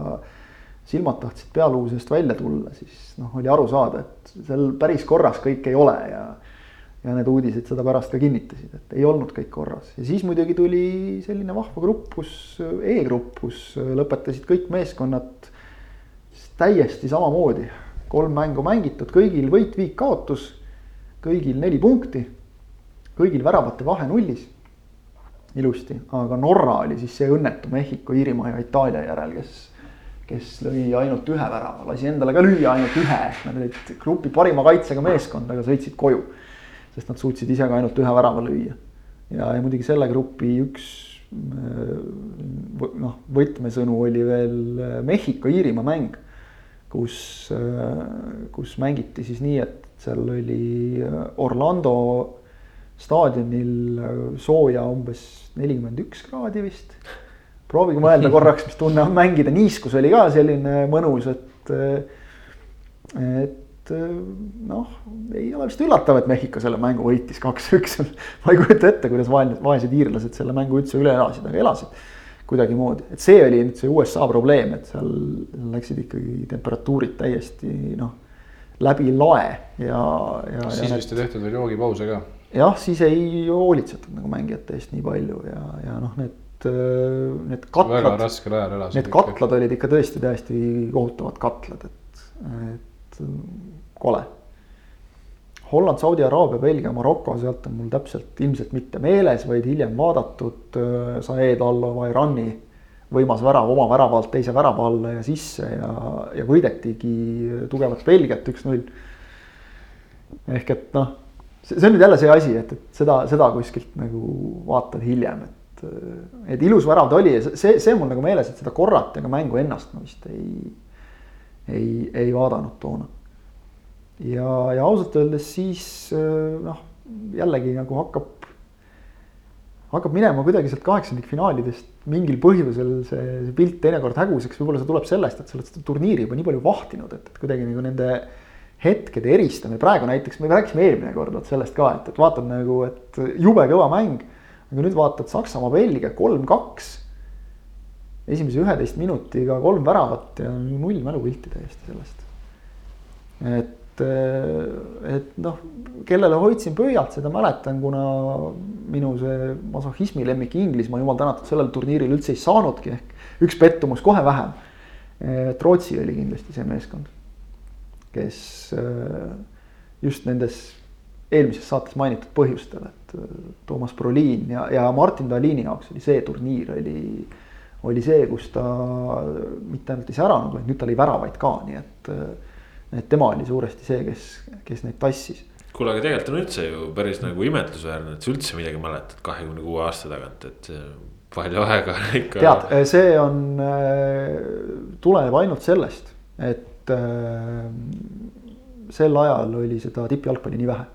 silmad tahtsid pealuu seest välja tulla, siis noh, oli aru saada, et seal päris korras kõik ei ole ja ja need uudised seda pärast ka kinnitasid, et ei olnud kõik korras. Ja siis muidugi tuli selline vahva grupp, kus E-grupp, kus lõpetasid kõik meeskonnad täiesti samamoodi kolm mängu mängitud, kõigil võit, viik, kaotus, kõigil neli punkti, kõigil väravate vahe nullis. ilusti, aga Norra oli siis see õnnetu Mehhiko, Iirimaa ja Itaalia järel, kes, kes lõi ainult ühe värava, lasi endale ka lüüa ainult ühe, nad olid grupi parima kaitsega meeskond, aga sõitsid koju. sest nad suutsid ise ka ainult ühe värava lüüa. ja, ja muidugi selle grupi üks noh, võtmesõnu oli veel Mehhiko-Iirimaa mäng kus, kus mängiti siis nii, et seal oli Orlando staadionil sooja umbes nelikümmend üks kraadi vist. proovige mõelda korraks, mis tunne on mängida, niiskus oli ka selline mõnus, et, et noh, ei ole vist üllatav, et Mehhiko selle mängu võitis kaks-üks. ma ei kujuta ette, kuidas vaesed, vaesed iirlased selle mängu üldse üle elasid, aga elasid kuidagimoodi, et see oli nüüd see USA probleem, et seal läksid ikkagi temperatuurid täiesti noh, läbi lae ja, ja. siis vist ei tehtud veel joogipause ka. jah, siis ei hoolitsetud nagu mängijate eest nii palju ja, ja noh, need, need katlad. väga raskel ajal elasid. Need katlad olid ikka tõesti täiesti kohutavad katlad, et, et kole Holland, Saudi Araabia, Belgia, Maroko, sealt on mul täpselt ilmselt mitte meeles, vaid hiljem vaadatud äh, Saed Allova Irani võimas värav oma värava alt teise värava alla ja sisse ja, ja võidetigi tugevat Belgiat üks-null. ehk et noh, see on nüüd jälle see asi, et, et seda, seda kuskilt nagu vaatad hiljem, et, et ilus värav ta oli ja see, see on mul nagu meeles, et seda korrati, aga mängu ennast ma vist ei, ei, ei vaadanud toona ja, ja ausalt öeldes siis äh, noh, jällegi nagu hakkab, hakkab minema kuidagi sealt kaheksandikfinaalidest mingil põhjusel see, see pilt teinekord häguseks, võib-olla see tuleb sellest, et sa oled seda turniiri juba nii palju vahtinud, et, et kuidagi nagu nende hetkede eristamine, praegu näiteks me rääkisime eelmine kord vot sellest ka, et, et vaatad nagu, et jube kõva mäng. aga nüüd vaatad Saksamaa, Belgia kolm-kaks. esimese üheteist minutiga kolm väravat ja null mälupilti täiesti sellest. et et, et noh, kellele hoidsin pöialt, seda mäletan, kuna minu see masohhismi lemmik Inglismaa, jumal tänatud, sellel turniiril üldse ei saanudki ehk üks pettumus kohe vähem. et Rootsi oli kindlasti see meeskond, kes just nendes eelmises saates mainitud põhjustel, et Toomas Brolin ja, ja Martin Dalini jaoks oli see turniir oli, oli see, kus ta mitte ainult ei säranud, vaid nüüd ta lõi väravaid ka, nii et et tema oli suuresti see, kes, kes neid tassis. kuule, aga tegelikult on üldse ju päris nagu imetlusväärne, et sa üldse midagi mäletad kahekümne kuue aasta tagant, et palju aega ikka. tead, see on, äh, tuleneb ainult sellest, et äh, sel ajal oli seda tippjalgpalli nii vähe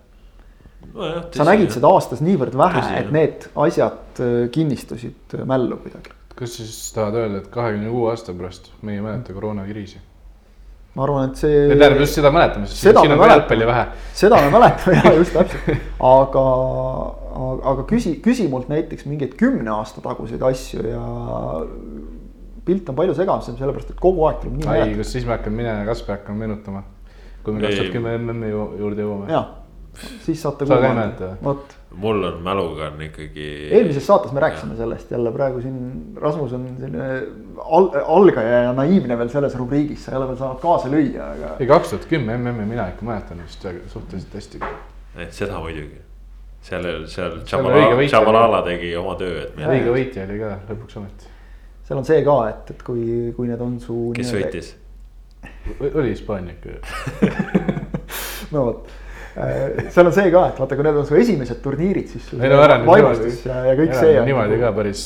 no. Sa nägid jah. seda aastas niivõrd vähe, et need asjad äh, kinnistusid mällu kuidagi. kas siis tahad öelda, et kahekümne kuue aasta pärast me ei mäleta koroonakriisi? Ma arvan, et see. tähendab just seda mäletame, sest siin on ka jalgpalli vähe. seda me mäletame ja just täpselt, aga, aga küsi, küsi mult näiteks mingeid kümne aasta taguseid asju ja pilt on palju segasem, sellepärast et kogu aeg tuleb nii mäletada. ai, kas siis me hakkame minema, Kaspar hakkame meenutama, kui me kaks tuhat kümme MM-i juurde jõuame. jah, siis saate. sa ka ei mäleta või? vot mul on mäluga on ikkagi. eelmises saates me rääkisime ja. sellest jälle praegu siin Rasmus on selline al algaja ja naiivne veel selles rubriigis, sa ei ole veel saanud kaasa lüüa, aga. ei, kaks tuhat kümme MM-i mina ikka mäletan vist suhteliselt hästi. et seda muidugi, seal, seal Jabalala, Jabalala tegi oma töö, et. õige võitja oli ka lõpuks ometi. seal on see ka, et, et kui, kui need on su. kes võitis? oli Hispaania ikka no vot seal on see ka, et vaata, kui need on su esimesed turniirid, siis. ei no ära nüüd niimoodi. ja, ja kõik see. niimoodi ka päris.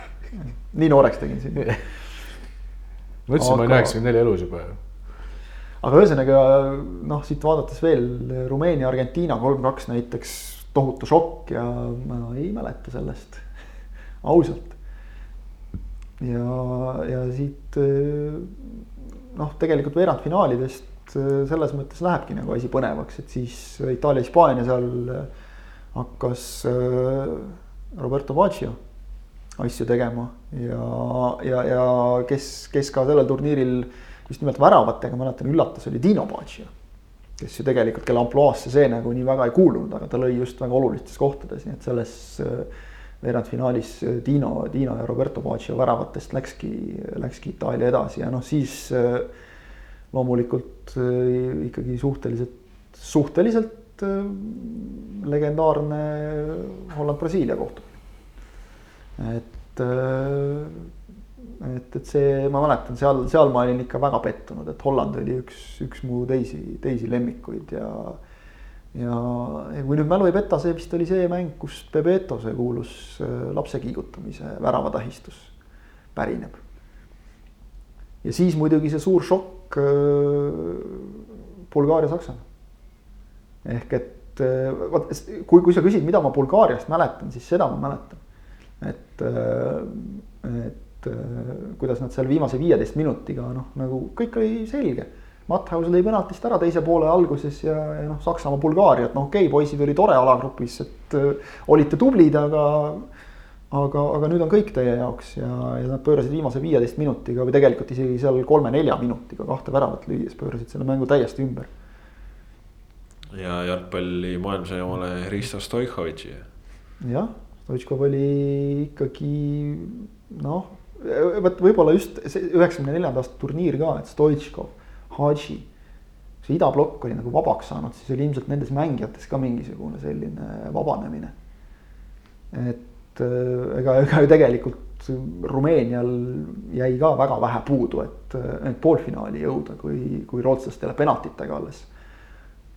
nii nooreks tegin sind. ma ütlesin, ma olin üheksakümmend neli elus juba ju. aga ühesõnaga noh, siit vaadates veel Rumeenia, Argentiina kolm-kaks näiteks tohutu šokk ja ma ei mäleta sellest ausalt. ja, ja siit noh, tegelikult veerandfinaalidest selles mõttes lähebki nagu asi põnevaks, et siis Itaalia-Hispaania seal hakkas Roberto Baggio asju tegema ja, ja, ja kes, kes ka sellel turniiril just nimelt väravatega, mäletan, üllatas, oli Dino Baggio. kes ju tegelikult, kelle ampluaasse see nagu nii väga ei kuulunud, aga ta lõi just väga olulistes kohtades, nii et selles äh, veerandfinaalis äh, Dino, Dino ja Roberto Baggio väravatest läkski, läkski Itaalia edasi ja noh, siis äh, loomulikult ikkagi suhteliselt, suhteliselt legendaarne Holland-Brasiilia kohtumine. et et, et see, ma mäletan, seal, seal ma olin ikka väga pettunud, et Holland oli üks, üks mu teisi, teisi lemmikuid ja. ja, ja kui nüüd mälu ei peta, see vist oli see mäng, kust Bebeto, see kuulus äh, lapse kiigutamise väravatähistus pärineb. ja siis muidugi see suur šokk äh, Bulgaaria-Saksamaa. ehk et äh, vot kui, kui sa küsid, mida ma Bulgaariast mäletan, siis seda ma mäletan. et, et et äh, kuidas nad seal viimase viieteist minutiga noh, nagu kõik oli selge. Matthaus lõi penaltist ära teise poole alguses ja, ja noh, Saksamaa, Bulgaaria, et noh, okei okay,, poisid oli tore alagrupis, et äh, olite tublid, aga aga, aga nüüd on kõik teie jaoks ja, ja nad pöörasid viimase viieteist minutiga või tegelikult isegi seal kolme-nelja minutiga kahte väravat lüües pöörasid selle mängu täiesti ümber. ja jalgpalli maailmasõja omale Hristo Stoikovitši. jah, Stoitškov oli ikkagi noh, vot võib-olla just see üheksakümne neljanda aasta turniir ka, et Stoitškov, Hadži. see idablokk oli nagu vabaks saanud, siis oli ilmselt nendes mängijates ka mingisugune selline vabanemine. et äh, ega, ega ju tegelikult Rumeenial jäi ka väga vähe puudu, et, et poolfinaali jõuda, kui, kui rootslastele penaltitega alles,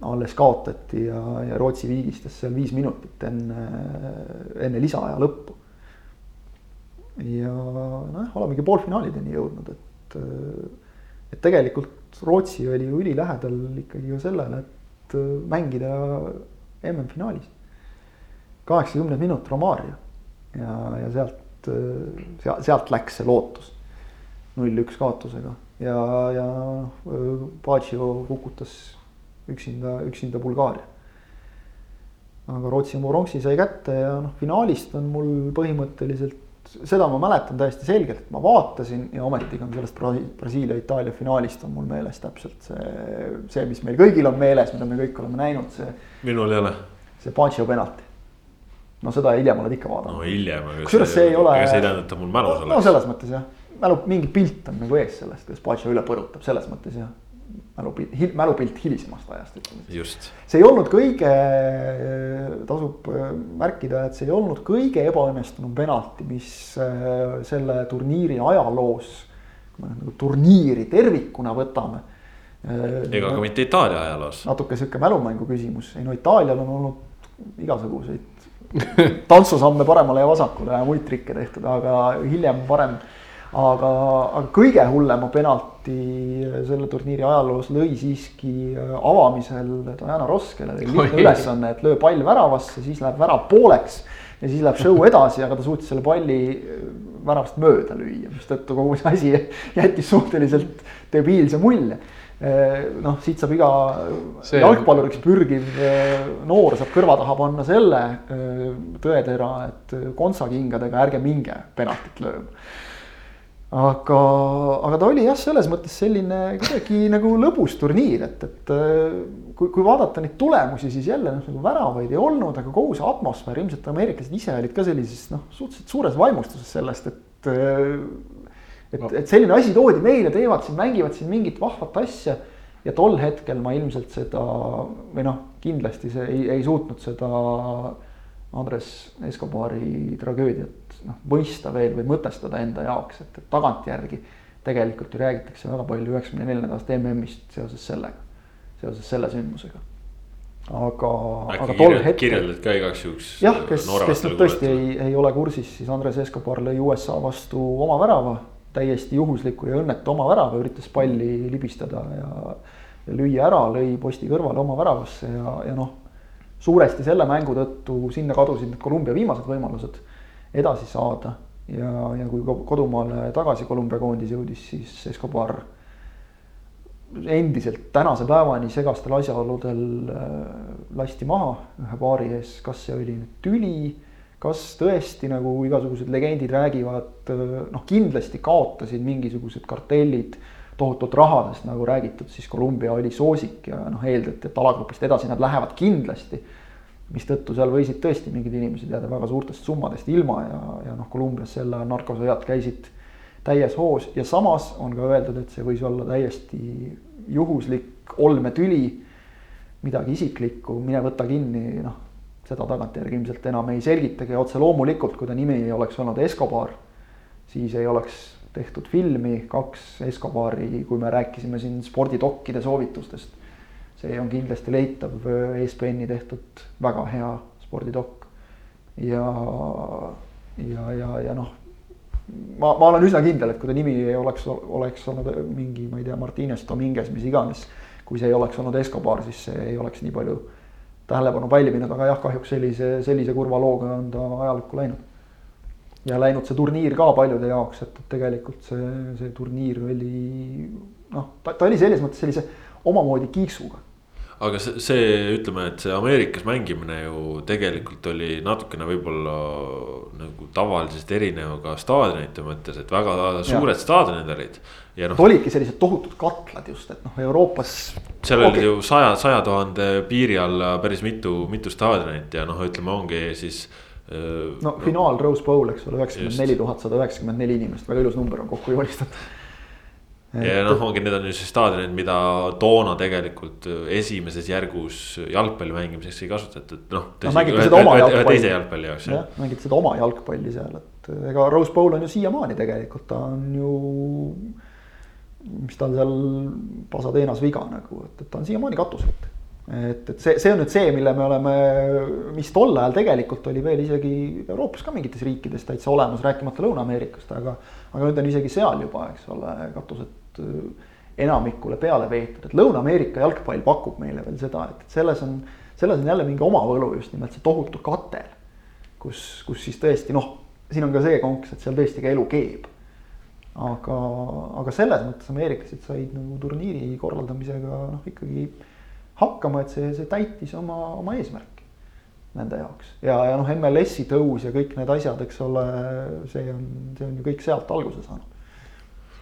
alles kaotati ja, ja Rootsi viigistas seal viis minutit enne, enne lisaaja lõppu ja nojah, olemegi poolfinaalideni jõudnud, et, et tegelikult Rootsi oli ju ülilähedal ikkagi ju sellele, et mängida MM-finaalis. kaheksakümnes minut Romario ja, ja sealt, sealt, sealt läks see lootus null-üks kaotusega ja, ja noh, Pacio kukutas üksinda, üksinda Bulgaaria. aga Rootsi pronksi sai kätte ja noh, finaalist on mul põhimõtteliselt seda ma mäletan täiesti selgelt, et ma vaatasin ja ometigi on sellest Brasiilia-Itaalia finaalist on mul meeles täpselt see, see, mis meil kõigil on meeles, mida me kõik oleme näinud, see. minul ei ole. see Pacio penalti. No seda hiljem oled ikka vaadanud. no hiljem. kusjuures see ei ole. ega see ei tähenda, et ta mul mälus oleks. no selles mõttes jah, mälu, mingi pilt on nagu ees sellest, kuidas Pacio üle põrutab, selles mõttes jah mälupilt, mälupilt hilisemast ajast, ütleme see ei olnud kõige, tasub äh, märkida, et see ei olnud kõige ebaõnnestunum penalti, mis äh, selle turniiri ajaloos. kui me nagu turniiri tervikuna võtame. Äh, ega ka mitte Itaalia ajaloos. natuke sihuke mälumängu küsimus, ei no Itaalial on olnud igasuguseid tantsusamme paremale ja vasakule ja muid trikke tehtud, aga hiljem parem aga, aga kõige hullema penalti selle turniiri ajaloos lõi siiski äh, avamisel Diana Ross, kellel oli lihtne ülesanne, et löö pall väravasse, siis läheb värav pooleks. ja siis läheb show edasi, aga ta suutis selle palli äh, väravast mööda lüüa, mistõttu kogu see asi jättis suhteliselt debiilse mulje noh, siit saab iga see... jalgpalluriks pürgiv noor saab kõrva taha panna selle tõetera, et kontsakingadega ärge minge penaltit lööma aga, aga ta oli jah, selles mõttes selline kuidagi nagu lõbus turniir, et, et kui, kui vaadata neid tulemusi, siis jälle noh, nagu väravaid ei olnud, aga kogu see atmosfäär, ilmselt ameeriklased ise olid ka sellises noh, suhteliselt suures vaimustuses sellest, et. Et, et selline asi toodi meile, teevad siin, mängivad siin mingit vahvat asja. ja tol hetkel ma ilmselt seda või noh, kindlasti see ei, ei suutnud seda Andres Escobari tragöödiat noh, mõista veel või mõtestada enda jaoks, et, et tagantjärgi tegelikult ju räägitakse väga palju üheksakümne neljanda aasta MM-ist seoses sellega, seoses selle sündmusega. aga, aga tol hetkel. kirjeldad ka igaks juhuks. jah, kes, kes nüüd tõesti ei, ei ole kursis, siis Andres Escobar lõi USA vastu oma värava, täiesti juhusliku ja õnnetu oma värava, üritas palli libistada ja ja lüüa ära, lõi posti kõrvale oma väravasse ja, ja noh, suuresti selle mängu tõttu sinna kadusid need Kolumbia viimased võimalused edasi saada. Ja, ja kui kodumaale tagasi Kolumbia koondis jõudis, siis Escobar endiselt tänase päevani segastel asjaoludel äh, lasti maha ühe paari ees, kas see oli nüüd tüli, kas tõesti nagu igasugused legendid räägivad, äh, noh, kindlasti kaotasid mingisugused kartellid tohutut rahadest, nagu räägitud, siis Kolumbia oli soosik ja noh, eeldati, et alagrupist edasi nad lähevad kindlasti. mistõttu seal võisid tõesti mingid inimesed jääda väga suurtest summadest ilma ja, ja noh, Kolumbias sel ajal narkosõjad käisid täies hoos ja samas on ka öeldud, et see võis olla täiesti juhuslik olmetüli, midagi isiklikku, mine võta kinni, noh, seda tagantjärgi ilmselt enam ei selgitagi, otse loomulikult, kui ta nimi ei oleks olnud Escobar, siis ei oleks tehtud filmi, kaks Escobari, kui me rääkisime siin spordidokkide soovitustest. see on kindlasti leitav ESPN-i tehtud väga hea spordidokk. ja, ja, ja, ja noh, ma, ma olen üsna kindel, et kui ta nimi ei oleks, oleks olnud mingi, ma ei tea, Martines, Dominguez, mis iganes. kui see ei oleks olnud Escobar, siis see ei oleks nii palju tähelepanu pälvinud, aga jah, kahjuks sellise, sellise kurva looga on ta ajalukku läinud. ja läinud see turniir ka paljude jaoks, et, et tegelikult see, see turniir oli noh, ta, ta oli selles mõttes sellise omamoodi kiiksuga aga see, see, ütleme, et see Ameerikas mängimine ju tegelikult oli natukene võib-olla nagu tavalisest erinev ka staadionite mõttes, et väga suured ja. staadionid olid. ja noh. olidki sellised tohutud katlad just, et noh, Euroopas. seal okay. oli ju saja, saja tuhande piiri alla päris mitu, mitu staadionit ja noh, ütleme, ongi siis no, finaal Rose Bowl, eks ole, üheksakümmend neli tuhat sada üheksakümmend neli inimest, väga ilus number on kokku joonistatud ja noh, ongi need on ju siis staadionid, mida toona tegelikult esimeses järgus jalgpalli mängimiseks ei kasutatud, noh. no mängiti seda oma jalgpalli. teise jalgpalli jaoks jah. mängiti seda oma jalgpalli seal, et ega Rose Bowl on ju siiamaani tegelikult, ta on ju. mis tal seal Pasadeenas viga nagu, et, et ta on siiamaani katused. et, et see, see on nüüd see, mille me oleme, mis tol ajal tegelikult oli veel isegi Euroopas ka mingites riikides täitsa olemas, rääkimata Lõuna-Ameerikast, aga. aga nüüd on isegi seal juba, eks ole, katused Äh, enamikule peale veetud, et Lõuna-Ameerika jalgpall pakub meile veel seda, et selles on, selles on jälle mingi oma võlu, just nimelt see tohutu katel. kus, kus siis tõesti noh, siin on ka see konks, et seal tõesti ka elu keeb. aga, aga selles mõttes ameeriklased said nagu turniiri korraldamisega noh, ikkagi hakkama, et see, see täitis oma, oma eesmärki nende jaoks ja, ja noh, MLS-i tõus ja kõik need asjad, eks ole, see on, see on ju kõik sealt alguse saanud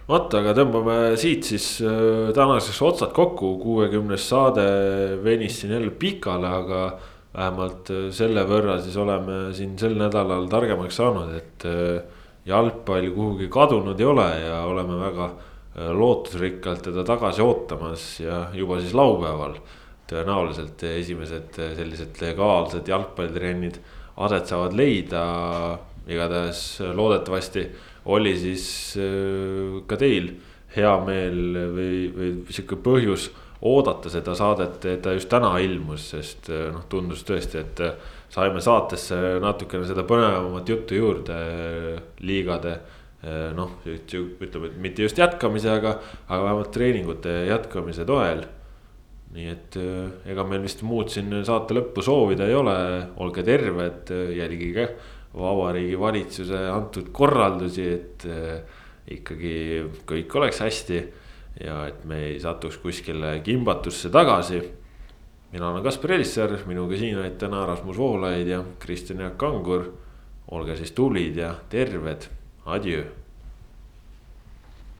vot, aga tõmbame siit siis äh, tänaseks otsad kokku, kuuekümnes saade venis siin jälle pikale, aga vähemalt äh, selle võrra siis oleme siin sel nädalal targemaks saanud, et äh, jalgpall kuhugi kadunud ei ole ja oleme väga lootusrikkalt teda tagasi ootamas ja juba siis laupäeval. tõenäoliselt esimesed sellised legaalsed jalgpallitrennid aset saavad leida, igatahes loodetavasti oli siis äh, ka teil hea meel või, või sihuke põhjus oodata seda saadet, et ta just täna ilmus, sest äh, noh, tundus tõesti, et äh, saime saatesse natukene seda põnevamat juttu juurde liigade. noh, ütleme, et mitte just jätkamise, aga, aga vähemalt treeningute jätkamise toel. nii et ega meil vist muud siin saate lõppu soovida ei ole, olge terved, jälgige Vabariigi Valitsuse antud korraldusi, et äh, ikkagi kõik oleks hästi. ja et me ei satuks kuskile kimbatusse tagasi. mina olen Kaspar Elisser, minuga siin olid täna Rasmus Voolaid ja Kristjan Jaak Kangur. olge siis tublid ja terved, adjöö